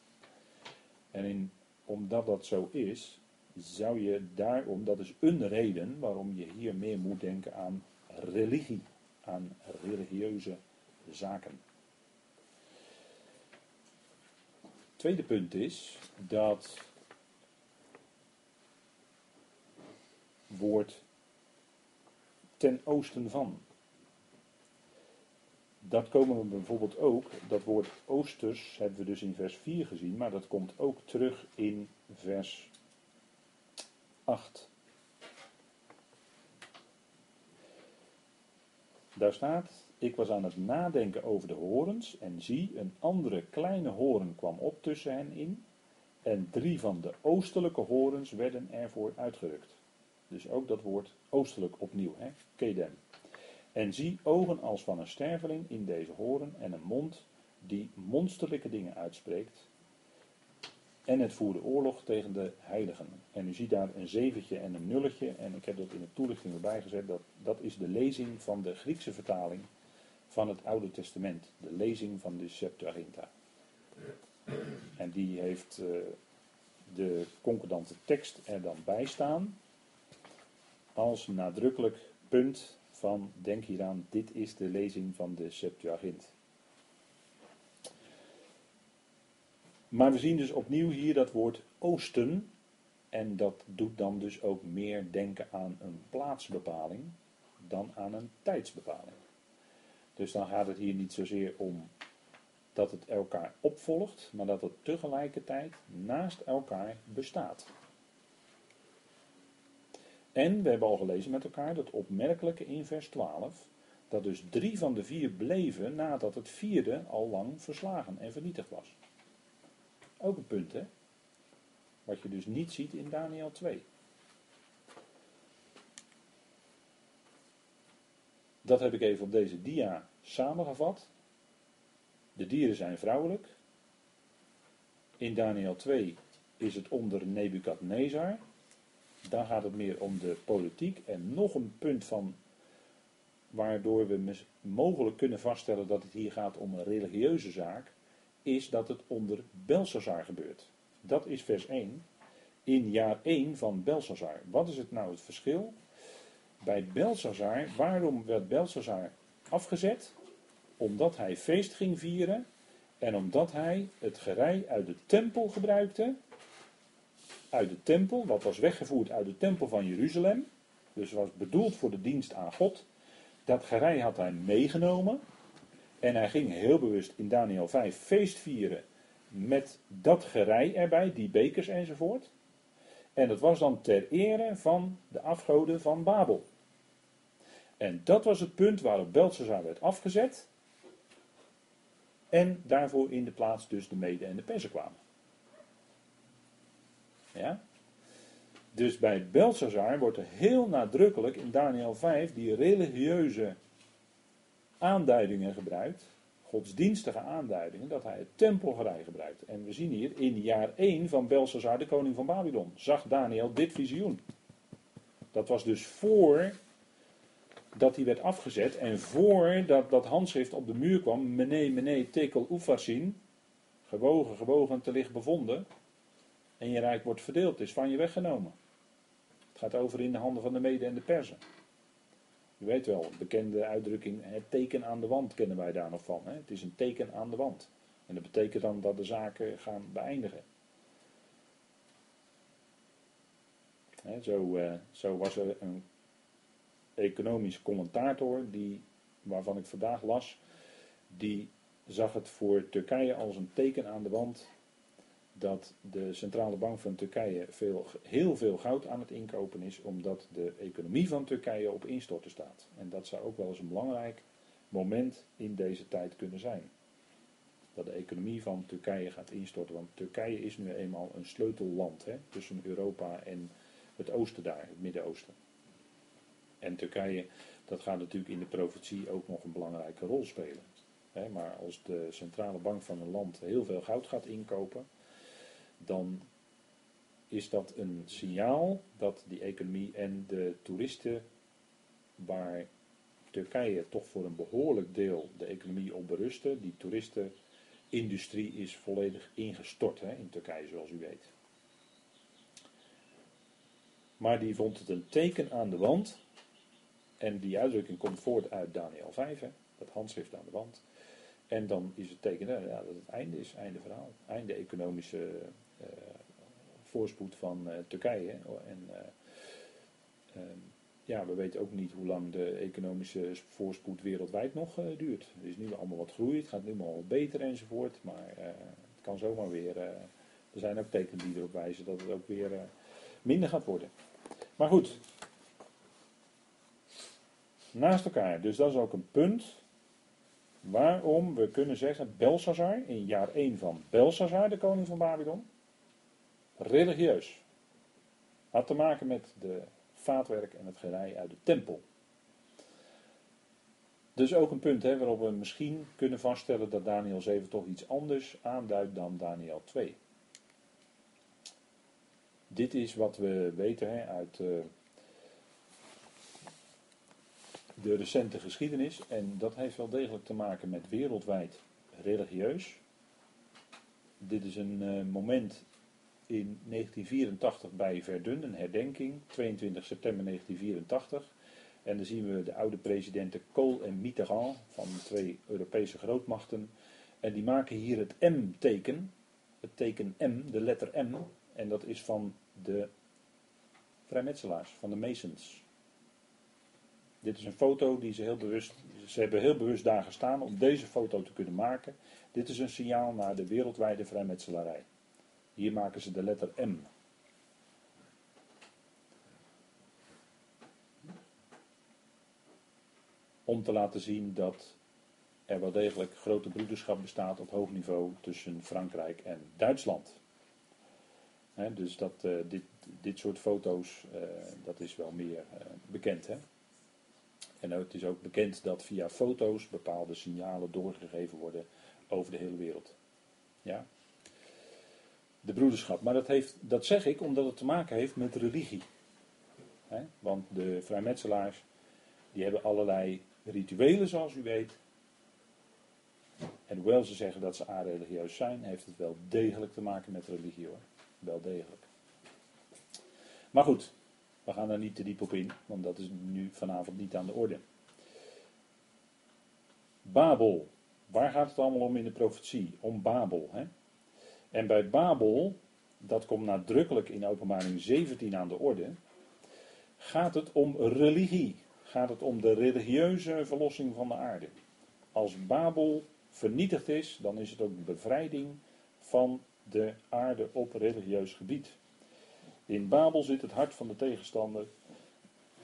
Speaker 1: En omdat dat zo is, zou je daarom, dat is een reden waarom je hier meer moet denken aan religie, aan religieuze zaken. Tweede punt is dat woord ten oosten van. Dat komen we bijvoorbeeld ook, dat woord oosters hebben we dus in vers 4 gezien, maar dat komt ook terug in vers 8. Daar staat, ik was aan het nadenken over de horens en zie, een andere kleine horen kwam op tussen hen in en drie van de oostelijke horens werden ervoor uitgerukt. Dus ook dat woord oostelijk opnieuw, hè? kedem. En zie ogen als van een sterveling in deze horen en een mond die monsterlijke dingen uitspreekt. En het voerde oorlog tegen de heiligen. En u ziet daar een zeventje en een nulletje. En ik heb dat in de toelichting erbij gezet. Dat, dat is de lezing van de Griekse vertaling van het Oude Testament. De lezing van de Septuaginta. En die heeft uh, de concordante tekst er dan bij staan. Als nadrukkelijk punt van denk hieraan, dit is de lezing van de Septuagint. Maar we zien dus opnieuw hier dat woord oosten. En dat doet dan dus ook meer denken aan een plaatsbepaling dan aan een tijdsbepaling. Dus dan gaat het hier niet zozeer om dat het elkaar opvolgt, maar dat het tegelijkertijd naast elkaar bestaat. En we hebben al gelezen met elkaar dat opmerkelijke in vers 12, dat dus drie van de vier bleven nadat het vierde al lang verslagen en vernietigd was. Ook een punt, hè? Wat je dus niet ziet in Daniel 2. Dat heb ik even op deze dia samengevat. De dieren zijn vrouwelijk. In Daniel 2 is het onder Nebukadnezar. Dan gaat het meer om de politiek. En nog een punt van waardoor we mogelijk kunnen vaststellen dat het hier gaat om een religieuze zaak, is dat het onder Belshazzar gebeurt. Dat is vers 1. In jaar 1 van Belshazzar. Wat is het nou het verschil? Bij Belshazzar, waarom werd Belshazzar afgezet? Omdat hij feest ging vieren en omdat hij het gerei uit de tempel gebruikte uit de tempel, wat was weggevoerd uit de tempel van Jeruzalem, dus was bedoeld voor de dienst aan God. Dat gerei had hij meegenomen En hij ging heel bewust in Daniel 5 feest vieren met dat gerei erbij, die bekers enzovoort. En dat was dan ter ere van de afgoden van Babel. En dat was het punt waarop Belshazzar werd afgezet. En daarvoor in de plaats dus de Mede en de Persen kwamen. Ja? Dus bij Belshazzar wordt er heel nadrukkelijk in Daniel 5 die religieuze aanduidingen gebruikt, godsdienstige aanduidingen, dat hij het tempelgerij gebruikt. En we zien hier in jaar 1 van Belshazzar, de koning van Babylon, zag Daniel dit visioen. Dat was dus voor dat hij werd afgezet en voor dat, dat handschrift op de muur kwam, mene, mene, tekel, oefarsin, gewogen, gewogen, te licht bevonden, en je rijk wordt verdeeld, is van je weggenomen. Het gaat over in de handen van de mede en de persen. U weet wel, bekende uitdrukking, het teken aan de wand kennen wij daar nog van. Hè? Het is een teken aan de wand. En dat betekent dan dat de zaken gaan beëindigen. Hè, zo, uh, zo was er een economisch commentator, die, waarvan ik vandaag las, die zag het voor Turkije als een teken aan de wand dat de centrale bank van Turkije veel, heel veel goud aan het inkopen is, omdat de economie van Turkije op instorten staat. En dat zou ook wel eens een belangrijk moment in deze tijd kunnen zijn. Dat de economie van Turkije gaat instorten, want Turkije is nu eenmaal een sleutelland hè, tussen Europa en het oosten daar, het Midden-Oosten. En Turkije, dat gaat natuurlijk in de profetie ook nog een belangrijke rol spelen. maar als de centrale bank van een land heel veel goud gaat inkopen, dan is dat een signaal dat die economie en de toeristen, waar Turkije toch voor een behoorlijk deel de economie op berusten, die toeristenindustrie is volledig ingestort hè, in Turkije, zoals u weet. Maar die vond het een teken aan de wand. En die uitdrukking komt voort uit Daniel 5, hè, dat handschrift aan de wand. En dan is het teken ja, dat het einde is, einde verhaal. Einde economische voorspoed van uh, Turkije. En uh, ja, we weten ook niet hoe lang de economische voorspoed wereldwijd nog duurt. Er is nu allemaal wat groei, het gaat nu allemaal wat beter enzovoort. Maar het kan zomaar weer. er zijn ook tekenen die erop wijzen dat het ook weer minder gaat worden. Maar goed. Naast elkaar. Dus dat is ook een punt waarom we kunnen zeggen Belshazzar in jaar 1 van Belshazzar, de koning van Babylon, religieus. Had te maken met de vaatwerk en het gerei uit de tempel. Dus ook een punt hè, waarop we misschien kunnen vaststellen dat Daniel 7 toch iets anders aanduidt dan Daniel 2. Dit is wat we weten uit uh, de recente geschiedenis. En dat heeft wel degelijk te maken met wereldwijd religieus. Dit is een uh, moment in 1984 bij Verdun, een herdenking, 22 september 1984. En dan zien we de oude presidenten Kohl en Mitterrand van de twee Europese grootmachten. En die maken hier het M-teken, het teken M, de letter M. En dat is van de vrijmetselaars, van de Masons. Dit is een foto die ze heel bewust, ze hebben heel bewust daar gestaan om deze foto te kunnen maken. Dit is een signaal naar de wereldwijde vrijmetselarij. Hier maken ze de letter M. Om te laten zien dat er wel degelijk grote broederschap bestaat op hoog niveau tussen Frankrijk en Duitsland. dus dat, uh, dit, dit soort foto's, uh, dat is wel meer uh, bekend. Hè? En het is ook bekend dat via foto's bepaalde signalen doorgegeven worden over de hele wereld. Ja? De broederschap. Maar dat, heeft, dat zeg ik omdat het te maken heeft met religie. want de vrijmetselaars die hebben allerlei rituelen zoals u weet. En hoewel ze zeggen dat ze a-religieus zijn, heeft het wel degelijk te maken met religie hoor. Wel degelijk. Maar goed, we gaan daar niet te diep op in, want dat is nu vanavond niet aan de orde. Babel. Waar gaat het allemaal om in de profetie? Om Babel. Hè? En bij Babel, dat komt nadrukkelijk in openbaring 17 aan de orde, gaat het om religie. Gaat het om de religieuze verlossing van de aarde. als Babel vernietigd is, dan is het ook bevrijding van de aarde op religieus gebied. In Babel zit het hart van de tegenstander,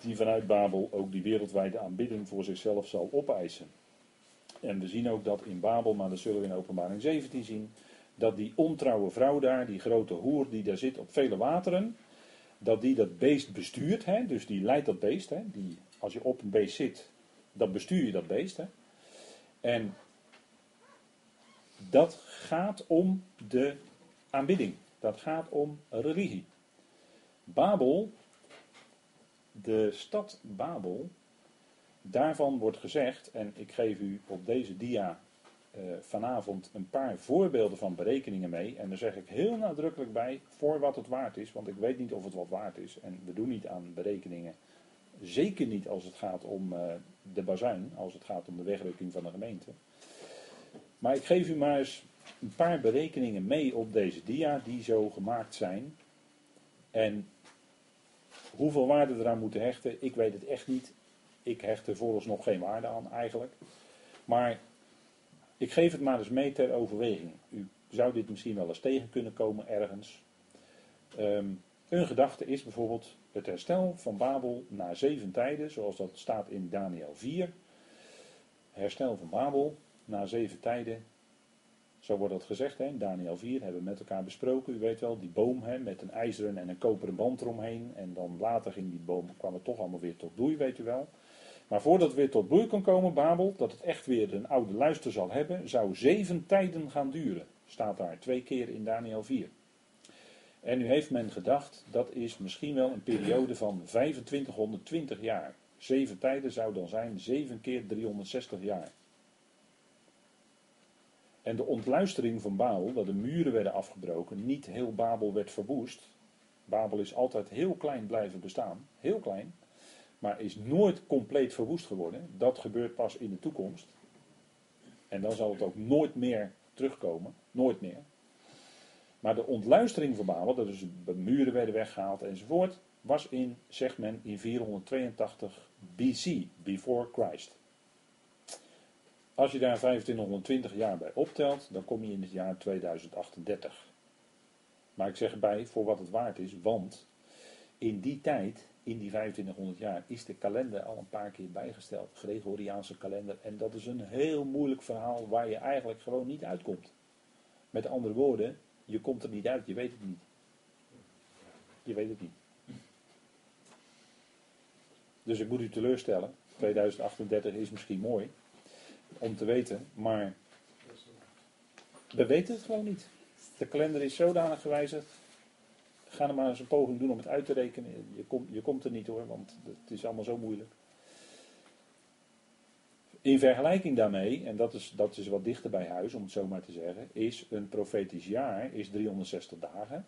Speaker 1: die vanuit Babel ook die wereldwijde aanbidding voor zichzelf zal opeisen. En we zien ook dat in Babel, maar dat zullen we in openbaring 17 zien, dat die ontrouwe vrouw daar, die grote hoer die daar zit op vele wateren, dat die dat beest bestuurt, hè, dus die leidt dat beest. Hè, die, als je op een beest zit, dan bestuur je dat beest. Hè. En dat gaat om de aanbidding. Dat gaat om religie. Babel, de stad Babel, daarvan wordt gezegd, en ik geef u op deze dia uh, vanavond een paar voorbeelden van berekeningen mee. En daar zeg ik heel nadrukkelijk bij voor wat het waard is, want ik weet niet of het wat waard is. En we doen niet aan berekeningen. Zeker niet als het gaat om uh, de bazuin, als het gaat om de wegrukking van de gemeente. Maar ik geef u maar eens een paar berekeningen mee op deze dia die zo gemaakt zijn. En hoeveel waarde eraan moeten hechten, ik weet het echt niet. Ik hecht er vooralsnog geen waarde aan eigenlijk. Maar ik geef het maar eens mee ter overweging. U zou dit misschien wel eens tegen kunnen komen ergens. Um, een gedachte is bijvoorbeeld het herstel van Babel na zeven tijden, zoals dat staat in Daniel 4. Herstel van Babel na zeven tijden. Zo wordt dat gezegd in Daniel 4, hebben we met elkaar besproken. U weet wel, die boom hè, met een ijzeren en een koperen band eromheen. En dan later ging die boom, kwam het toch allemaal weer tot bloei, weet u wel. Maar voordat het weer tot bloei kon komen, Babel, dat het echt weer een oude luister zal hebben, zou zeven tijden gaan duren. Staat daar twee keer in Daniel 4. En nu heeft men gedacht, dat is misschien wel een periode van 2520 jaar. Zeven tijden zou dan zijn, zeven keer 360 jaar. En de ontluistering van Babel, dat de muren werden afgebroken, niet heel Babel werd verwoest. Babel is altijd heel klein blijven bestaan, heel klein maar is nooit compleet verwoest geworden. Dat gebeurt pas in de toekomst. En dan zal het ook nooit meer terugkomen. Nooit meer. Maar de ontluistering van Babel, dat dus de muren werden weggehaald enzovoort, was in, zegt men, in 482 BC, before Christ. Als je daar 2520 jaar bij optelt, dan kom je in het jaar 2038. Maar ik zeg erbij voor wat het waard is, want in die tijd in die 2500 jaar is de kalender al een paar keer bijgesteld. Gregoriaanse kalender. En dat is een heel moeilijk verhaal waar je eigenlijk gewoon niet uitkomt. Met andere woorden, je komt er niet uit, je weet het niet. Je weet het niet. Dus ik moet u teleurstellen. 2038 is misschien mooi om te weten, maar we weten het gewoon niet. De kalender is zodanig gewijzigd Ga er maar eens een poging doen om het uit te rekenen. Je, komt je komt er niet hoor, want het is allemaal zo moeilijk. In vergelijking daarmee, en dat is, dat is wat dichter bij huis om het zo maar te zeggen, is een profetisch jaar is 360 dagen.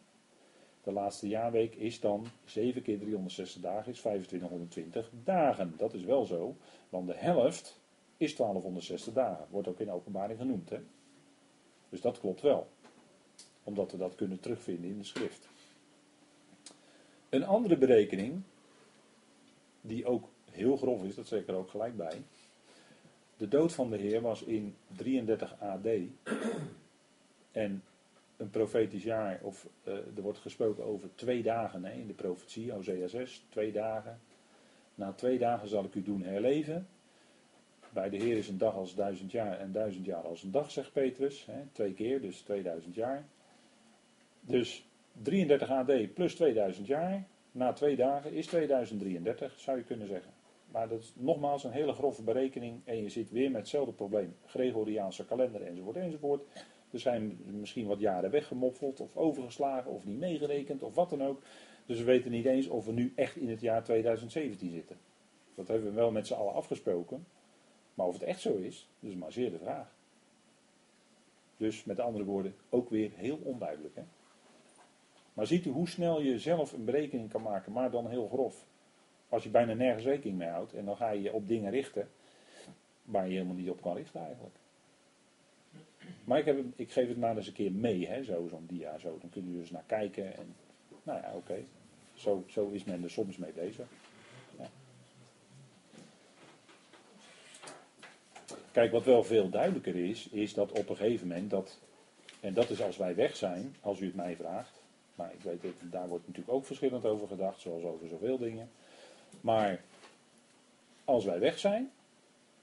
Speaker 1: De laatste jaarweek is dan 7 keer 360 dagen, is 2520 dagen. Dat is wel zo, want de helft is 1260 dagen. Wordt ook in openbaring genoemd. Hè? Dus dat klopt wel. Omdat we dat kunnen terugvinden in de schrift. Een andere berekening, die ook heel grof is, dat zeg ik er ook gelijk bij. De dood van de Heer was in 33 AD. En een profetisch jaar, of uh, er wordt gesproken over twee dagen hè, in de profetie, Hosea 6, twee dagen. Na twee dagen zal ik u doen herleven. Bij de Heer is een dag als duizend jaar en duizend jaar als een dag, zegt Petrus. Hè, twee keer, dus 2000 jaar. Dus 33 AD plus 2000 jaar, na twee dagen is 2033, zou je kunnen zeggen. Maar dat is nogmaals een hele grove berekening en je zit weer met hetzelfde probleem. Gregoriaanse kalender enzovoort enzovoort. Er zijn misschien wat jaren weggemoffeld of overgeslagen of niet meegerekend of wat dan ook. Dus we weten niet eens of we nu echt in het jaar 2017 zitten. Dat hebben we wel met z'n allen afgesproken. Maar of het echt zo is, dat is maar zeer de vraag. Dus met andere woorden, ook weer heel onduidelijk. Hè? Maar ziet u hoe snel je zelf een berekening kan maken, maar dan heel grof. Als je bijna nergens rekening mee houdt en dan ga je je op dingen richten waar je helemaal niet op kan richten eigenlijk. Maar ik, heb, ik geef het maar eens een keer mee, hè, zo, zo'n dia. Zo. Dan kun je dus naar kijken. En, nou ja, oké. Zo, zo is men er soms mee bezig. Kijk, wat wel veel duidelijker is, is dat op een gegeven moment dat, en dat is als wij weg zijn, als u het mij vraagt, maar ik weet het, daar wordt natuurlijk ook verschillend over gedacht, zoals over zoveel dingen. Maar als wij weg zijn,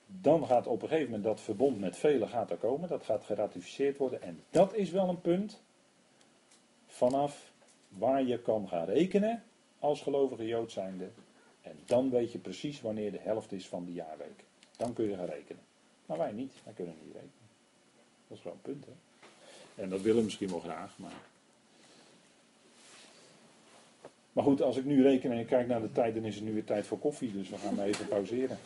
Speaker 1: dan gaat op een gegeven moment dat verbond met velen gaat er komen, dat gaat geratificeerd worden. En dat is wel een punt vanaf waar je kan gaan rekenen als gelovige Jood zijnde. En dan weet je precies wanneer de helft is van die jaarweek. Dan kun je gaan rekenen. Maar wij niet, wij kunnen niet rekenen. Dat is wel een punt, hè.
Speaker 2: En dat willen we misschien wel graag, maar
Speaker 1: Maar goed, als ik nu reken en ik kijk naar de tijd, dan is het nu weer tijd voor koffie. Dus we gaan even pauzeren.